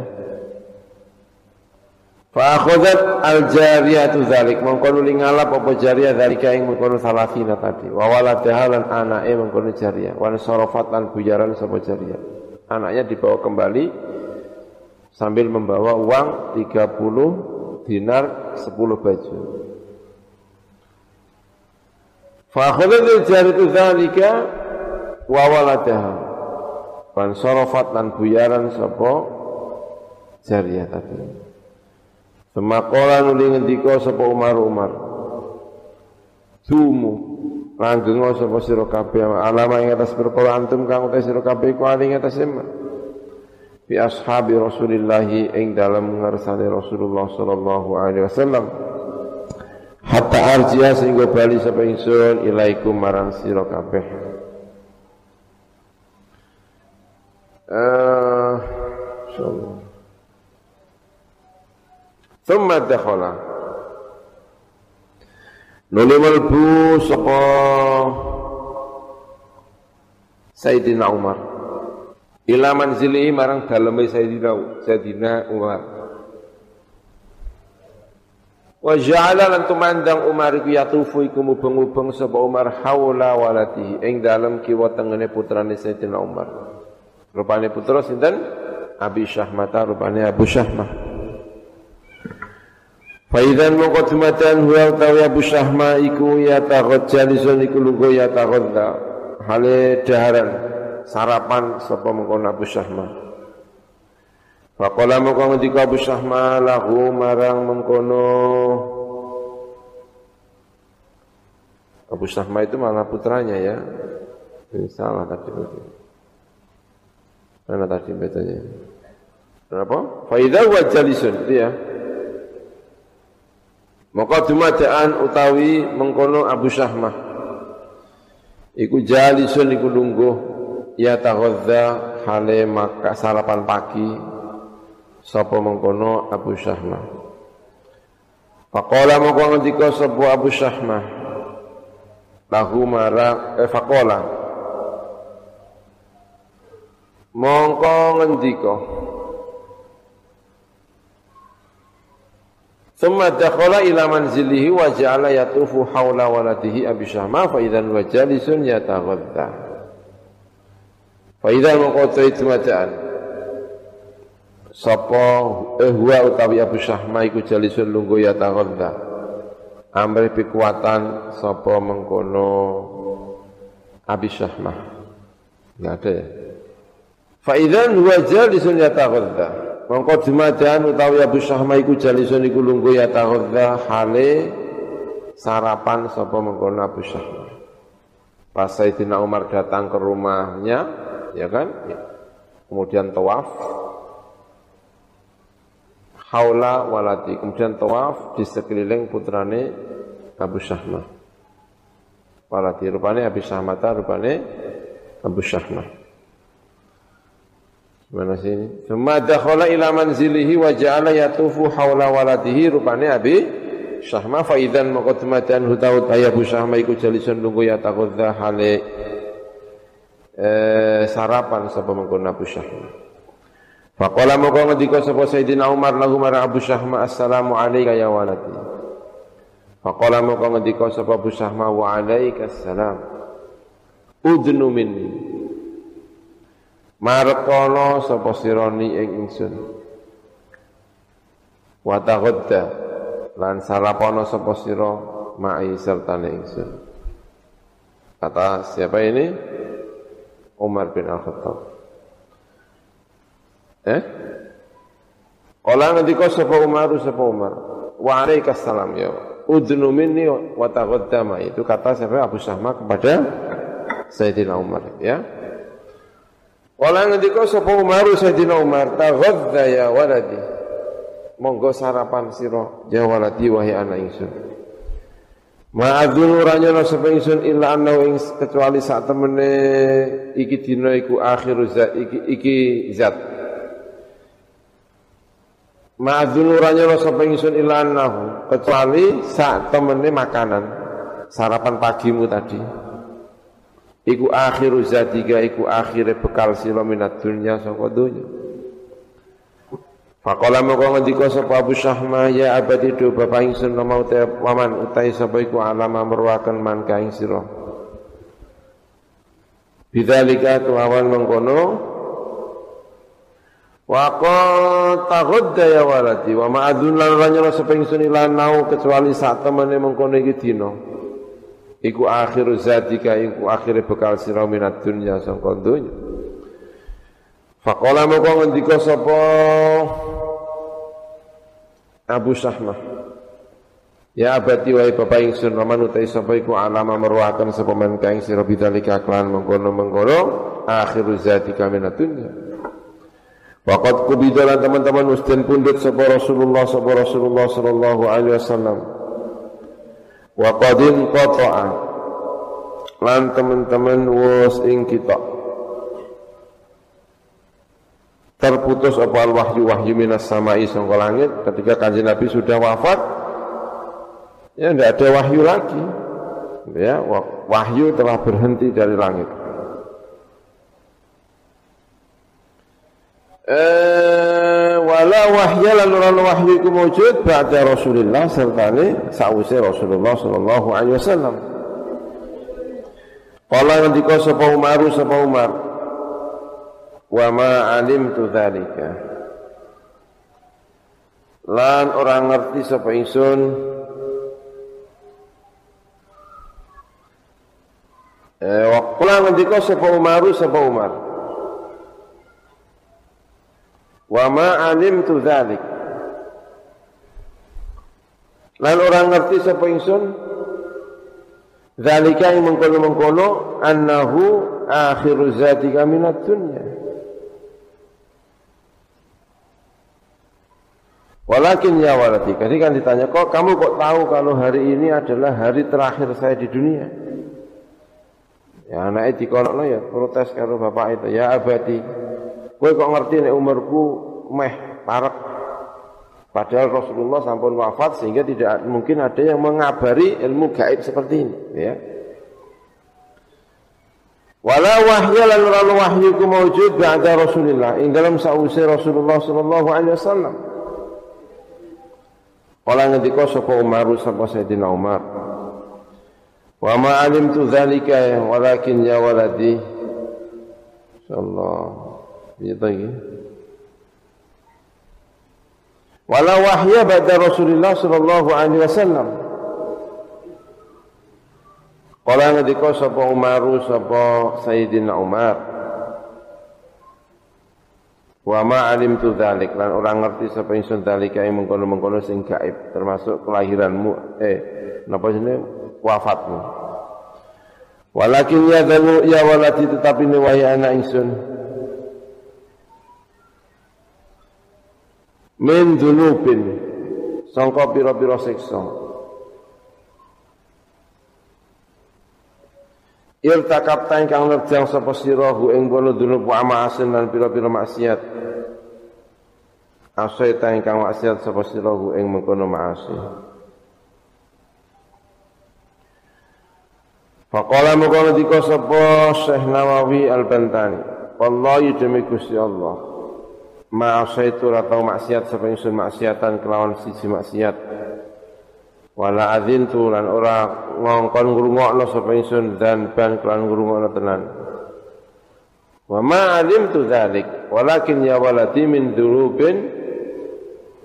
Fa akhadhat al jariyatu dzalik mongko nuli ngalap apa jariyah dzalika ing mengkono salasina tadi. Wa waladaha lan anake mengkono jariyah. Wa sarafat lan bujaran sapa jariyah. Anaknya dibawa kembali sambil membawa uang 30 dinar 10 baju. Fa akhadhat al jariyatu dzalika wa waladaha Wan sorofat lan buyaran sapa jariyah tadi. Semakola nuli ngendika sapa Umar Umar. Dumu langgengo sapa sira kabeh alama ing atas perkara antum kang uta sira kabeh ku ali atas iman. Fi ashabi Rasulillah ing dalam ngarsane Rasulullah sallallahu alaihi wasallam. Hatta arjiya sehingga bali sapa ingsun ilaikum marang sira kabeh. Uh. Thumma dakhala. Nuli melbu sapa Sayyidina Umar. Ila manzili marang daleme Sayyidina Sayyidina Umar. Wa ja'ala lan tumandang Umar iku yatufu iku mubeng-mubeng sapa Umar haula walatihi ing dalem kiwa tengene putrane Sayyidina Umar. Rupanya putra sinten? Abi Syahmata rupanya Abu Syahmah. Faidan muqaddimatan huwa utawi Abu Syahmah iku ya taghajjalisun iku lunga ya taghadda. Hale daharan sarapan sapa mengkono Abu Syahmah. Faqala maka ngendika Abu Syahma lahu marang mengkono Abu Syahma itu malah putranya ya. Ini salah tadi. Mana tadi bacanya? Kenapa? Faidah wa jalisun itu ya. Maka dumadaan utawi mengkono Abu Syahmah. Iku jalisun iku lungguh ya taghadza hale maka sarapan pagi sapa mengkono Abu Syahmah Faqala mongko ngendika sapa Abu Syahmah lahu mara eh faqala mongko ngendika Thumma dakhala ila manzilihi wa ja'ala yatufu hawla waladihi Abi Syahmah fa idzan wa jalisun yataghadda. Fa idzan maqata itmadaan Sapa eh huwa utawi Abu Syahma iku jalisun lungguh ya taghadza. Amri kekuatan sapa mengkono Abi Syahma. Enggak ada ya. Fa idzan huwa jalisun ya taghadza. Mongko dumadan utawi Abu Syahma iku jalisun iku lungguh ya taghadza hale sarapan sapa mengkono Abu Syahma. Pas Sayyidina Umar datang ke rumahnya, ya kan? Kemudian tawaf, haula waladi kemudian tawaf di sekeliling putrane Abu Syahmah waladi rupane Abu Syahmata rupane Abu Syahmah mana sini Thumma dakhala ila manzilihi wa ja'ala yatufu haula waladihi rupane Abi Syahmah fa idzan muqaddimatan hutaut Abu Syahmah iku jalisun nunggu ya takhudha hale eh, sarapan sapa mengkon Abu Syahmah Faqala moko ngendika sapa Sayyidina Umar lahu marang Abu Syahma assalamu alayka ya waladi. Faqala moko ngendika sapa Abu Syahma wa alayka assalam. Udnu minni. Markono sapa sirani ing ingsun. Wa taghadda lan sarapono sapa sira ma'i sertane ingsun. Kata siapa ini? Umar bin Al-Khattab. Eh? Kala ngendika sapa Umar sapa Umar. Wa alaikas salam ya. Udnu minni wa taqaddama. Itu kata siapa Abu Syahma kepada Sayyidina Umar ya. Kala ngendika sapa Umar Sayyidina Umar taghadza ya waladi. Monggo sarapan sira ya waladi wahai anak ingsun. Ma'adzun uranya sapa ingsun illa annahu ing kecuali sak temene iki dina iku akhiru zat iki iki zat Ma'adzunuranya lo sapa ingsun ilanahu kecuali saat temene makanan sarapan pagimu tadi. Iku akhiru zatiga iku akhire bekal sila minat dunya saka dunya. Faqala moko ngendika sapa Abu Syahma ya abadi do bapak ingsun mau te waman utai sapa iku alama merwaken man kaing sira. Bidzalika kelawan mengkono Wa qad taghadda ya waladi wa ma'adzun lan ranya sapa ingsun lan nau kecuali sak temene mengkono iki dina. Iku akhiru zatika iku akhire bekal sira minat dunya sangka dunya. Faqala moko ngendika sapa Abu Sahmah Ya abati wa bapak ingsun raman utai sapa iku alama merwakan sapa men kaing sira bidzalika klan mengkono-mengkono akhiru zatika minat dunya. Waqat kubidalan teman-teman ustin pundut sapa Rasulullah sapa Rasulullah sallallahu alaihi wasallam. Wa qadin qata'a. Lan teman-teman was ing kita. Terputus apa wahyu wahyu minas samai sangka langit ketika kanjeng Nabi sudah wafat ya tidak ada wahyu lagi. Ya wahyu telah berhenti dari langit. Eh wala wahya lan ora wahyu iku mujud ba'da Rasulullah sertane sawise Rasulullah sallallahu alaihi wasallam. Kala ngendika sapa Umar sapa Umar wa ma alimtu dzalika. Lan orang ngerti sapa ingsun Eh, wa kula ngendika sapa Umar sapa Umar Wa ma alimtu dzalik. Lan orang ngerti sapa ingsun Zalika yang mengkono-mengkono annahu akhiru zatika minat dunya. Walakin ya walati, kan ditanya, kok kamu kok tahu kalau hari ini adalah hari terakhir saya di dunia? Ya anaknya dikonokno ya protes karo bapak itu, ya abadi. Kowe kok ngerti nek umurku meh parek. Padahal Rasulullah sampun wafat sehingga tidak mungkin ada yang mengabari ilmu gaib seperti ini, ya. Wala wahyu lan wahyu ku maujud ba'da Rasulillah ing dalam sause Rasulullah sallallahu alaihi wasallam. Kala ngendika sapa Umar sapa Sayyidina Umar. Wa ma alimtu dzalika walakin ya waladi. Insyaallah. Iya lagi. Wala wahya ba'da Rasulillah sallallahu alaihi wasallam. Kala ngendika sapa Umar sapa Sayyidina Umar. Wa ma alimtu dzalik lan orang ngerti sapa ingsun dzalika ing mengkono-mengkono sing gaib termasuk kelahiranmu eh napa jenenge wafatmu. Walakin ya dalu ya walati tetapi ni anak ingsun. Min dunubin sangka pira-pira siksa. Irtakab ta ingkang nerjang sapa sira hu ing kono dunub wa ma'asin lan pira-pira maksiat. Asai ta ingkang maksiat sapa sira hu ing mengkono ma'asi. Faqala mukana dika sapa Syekh Nawawi Al-Bantani. Wallahi demi Gusti Allah. Ma'asaitu atau maksiat sapa ingsun maksiatan kelawan siji maksiat. Wala tu lan ora ngongkon ngrungokno sapa ingsun dan ban kelan ngrungokno tenan. Wa ma alimtu dzalik walakin ya walati min dzurubin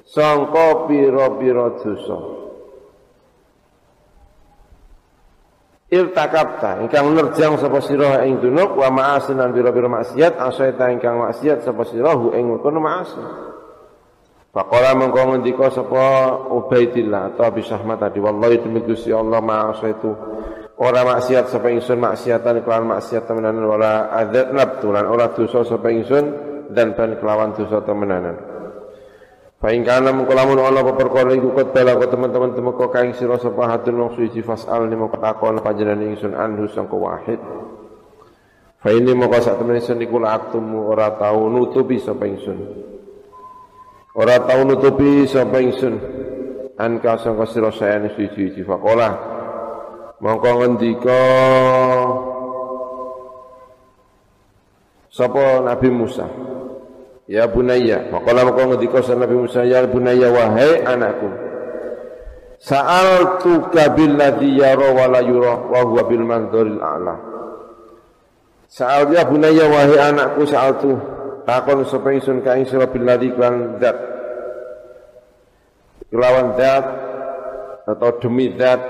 sangka pira-pira dosa Irtakabta ingkang nerjang sapa sira ing dunuk wa ma'asin lan pira-pira maksiat asaita ingkang maksiat sapa sira ing kono ma'asi Faqala mengko ngendika sapa Ubaidillah atau Abi Sahmat tadi wallahi demi Gusti Allah itu ora maksiat sapa ingsun maksiatan kelawan maksiat temenanan wala adzab tulan ora dosa sapa ingsun dan ban kelawan dosa temenanan. Fa ing kana mengko ana apa perkara iku kot bala kok teman-teman temeka kaing sira sapa hadun wong suci fasal ni mengko takon panjenengan ingsun anhu sangko wahid. Fa ini mengko sak temen ingsun iku aktumu ora tau nutupi sapa ingsun. Ora tau nutupi sapa ingsun anka sangka sira sayan siji-siji faqala mongko ngendika sapa Nabi Musa Ya bunayya. Faqala mongko ngendika sapa Nabi Musa ya bunayya wahai anakku Sa'altuka billadhi yara wa la yura wa huwa bil manzuril a'la. Sa'al ya bunayya wahai anakku sa'altu takon sapa ingsun ka ing sira billadzi kan zat. Kelawan zat atau demi zat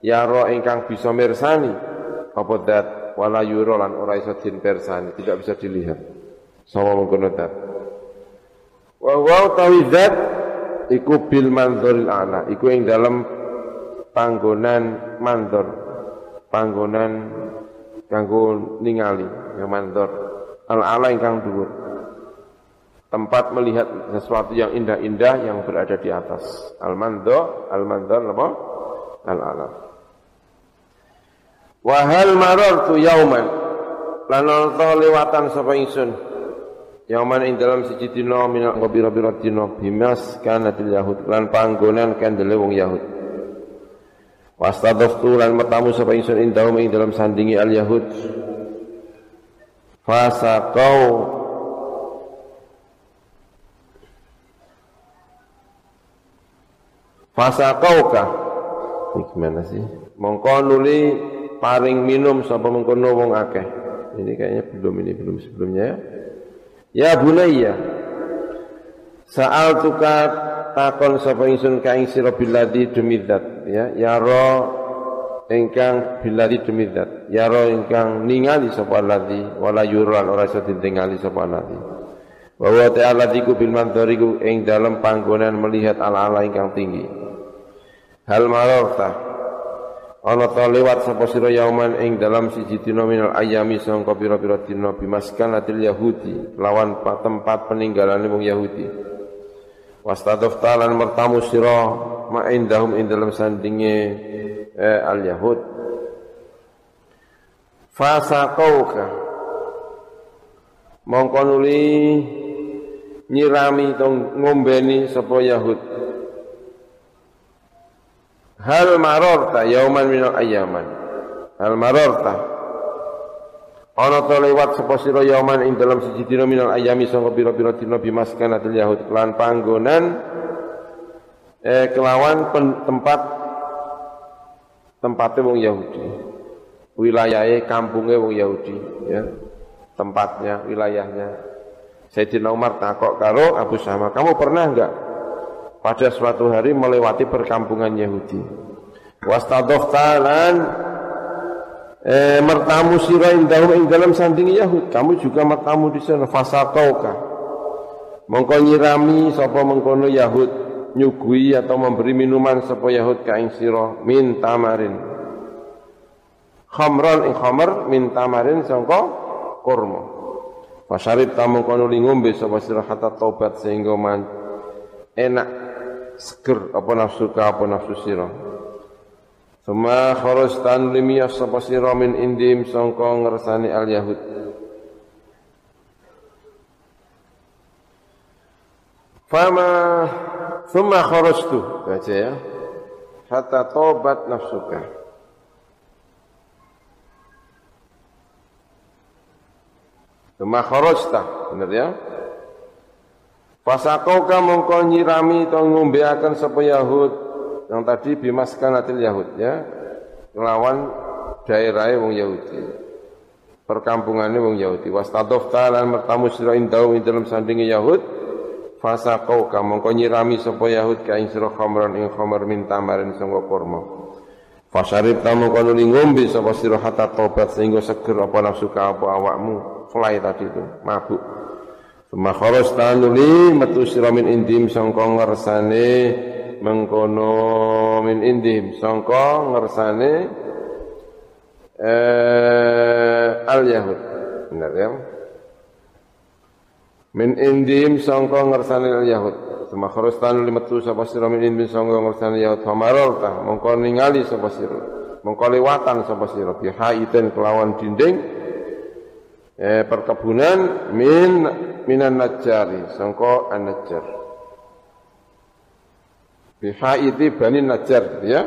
yaro ingkang bisa mirsani. Apa zat? Wala yura lan ora iso din persani tidak bisa dilihat sama mengkono zat wa wa tawi zat iku bil manzuril a'la iku ing dalam panggonan mandor panggonan kanggo ningali yang mandor al-ala ingkang dhuwur. Tempat melihat sesuatu yang indah-indah yang berada di atas. Al-mando, al-mandar apa? Al-ala. Wahal marartu yauman lan ana lewatan sapa ingsun. Yauman ing dalam siji dina minal ngobira-bira dina bimas til yahud lan panggonan kandele wong yahud. Wastadaftu lan metamu sapa ingsun ing dalam sandingi al yahud fasaqau fasaqauka gimana sih? Mongko nuli paring minum sapa mengkono wong akeh. Ini kayaknya belum ini belum sebelumnya ya ya bunayya Sa'al tuka takon sapa ingsun ka ing sira billadhi demi ya ya ro ingkang biladi demi zat yaro ingkang ningali sapa alladzi wala yuran ora iso ditingali sapa alladzi Bahwa ta'ala diku bil mandhariku ing dalam panggonan melihat ala-ala ingkang tinggi. Hal mararta ana ta lewat sapa sira yauman ing dalam siji dina minal ayami sangka pira-pira dina bimaskanatil yahudi lawan tempat peninggalane wong Yahudi. Wastadaf talan mertamu sira ma indahum ing dalam sandinge eh, al Yahud. Fasaqauka mongko nuli nyirami tong ngombeni sapa Yahud. Hal marorta yauman minal ayaman. Hal marorta Ana to lewat sapa sira yauman ing dalam siji dina minal ayami sanga pira-pira dina bimaskanatil Yahud kelan panggonan eh, kelawan pen, tempat tempatnya wong Yahudi. Wilayahnya kampungnya wong Yahudi ya. Tempatnya, wilayahnya. Sayyidina Umar takok karo Abu Sama, kamu pernah enggak pada suatu hari melewati perkampungan Yahudi? Wastadoftalan eh, mertamu sira indahum ing dalam sanding Yahud. Kamu juga mertamu di sana fasaqauka. Mongko nyirami sapa mengkono Yahud nyugui atau memberi minuman sapa Yahud ka ing sira min tamarin. Khamran ing khamar min tamarin sangka kurma. Fasyarib tamu kono li ngombe sapa sira hatta taubat sehingga man enak seger apa nafsu ka apa nafsu sira. Suma kharastan limiyas sapa sira min indim sangka ngersani al yahud. Fama summa kharastu baca ya. Hatta taubat nafsuka. Tuma kharajta, bener ya? Fasaqauka mongko nyirami to ngombeaken sapa Yahud yang tadi bimaskanatil Yahud ya. Lawan daerah wong Yahudi. Perkampungane wong Yahudi. Wastadofta lan mertamu sira indau ing dalam sandinge Yahud. Fasaqauka mongko nyirami sapa Yahud ka ing sira khamran ing khamar min tamarin sangga kurma. Fasarib tamu kono ngombe sapa sira hatta tobat sehingga seger apa nafsu ka apa awakmu fly tadi itu, mabuk. Suma kharas tanuli metu sira min indim sangka ngersane mengkono min indim sangka ngersane eh, al yahud. Benar ya? Min indim sangka ngersane al yahud. Suma kharas tanuli metu sapa sira min indim sangka ngersane yahud famaralta mongko ningali sapa sira. Mongko lewatan sapa sira bihaitin kelawan dinding eh, perkebunan min minan najari sangko an najjar bihaiti bani najjar ya.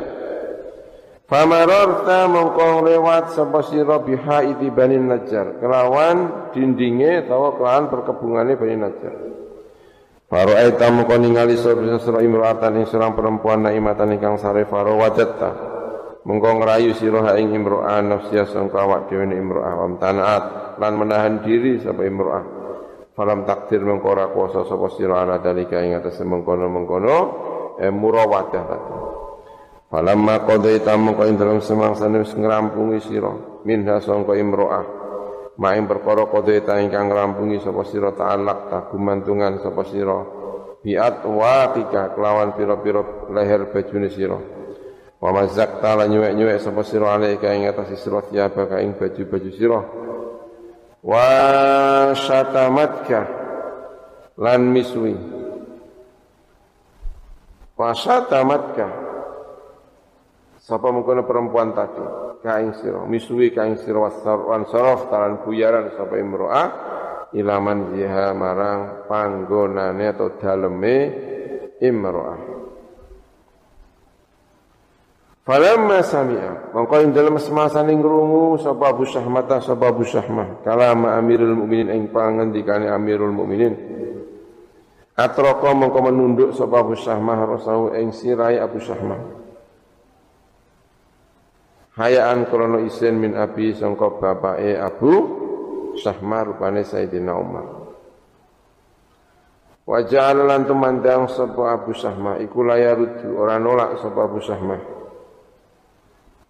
Famararta mongko lewat sapa sira bihaiti bani najjar. Kelawan dindinge utawa kelawan perkebunane bani najjar. Faro aita mongko ningali sira imro'atan ing seorang perempuan naimatan ingkang sare faro wajatta. Mengko ngrayu sira ing imro'ah nafsiya sangka awak dhewe imro'ah wa tanaat lan menahan diri sapa imro'ah falam takdir mengko ora kuasa sapa sira ana dalika ing atase mengkono-mengkono eh murawadah falamma qadaita mengko ing dalem semangsane wis ngrampungi sira minha sangka imro'ah. Maing perkara qadaita ingkang ngrampungi sapa sira ta'alaq ta gumantungan sapa sira. Biat waqika kelawan pira-pira leher bajune sira. Wa mazakta lan nyuwek-nyuwek sapa sira alaika ing atas sira tiaba ing baju-baju sira. Wa syatamatka lan miswi. Wa syatamatka sapa mengkono perempuan tadi? Ka ing sira. Miswi ka ing sira wasarwan saraf talan buyaran sapa imro'ah. Ilaman jiha marang panggonane atau daleme imro'ah. Falamma sami'a. Mongko ing dalem semasane ngrungu sapa Abu Syahmah sapa Abu Syahmah. Kalama Amirul Mukminin ing pangendikane Amirul Mukminin. Atroko mongko menunduk sapa Abu Syahmah rasau ing sirai Abu Syahmah. Hayaan krono isen min abi sangka bapake Abu Syahmah rupane Sayyidina Umar. Wajah lan tumandang sapa Abu Syahmah iku layarudu ora nolak sapa Abu Syahmah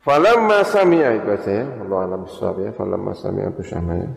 Falamma sami'a itu saja. Allah alam ya. Falamma sami'a itu syahmanya.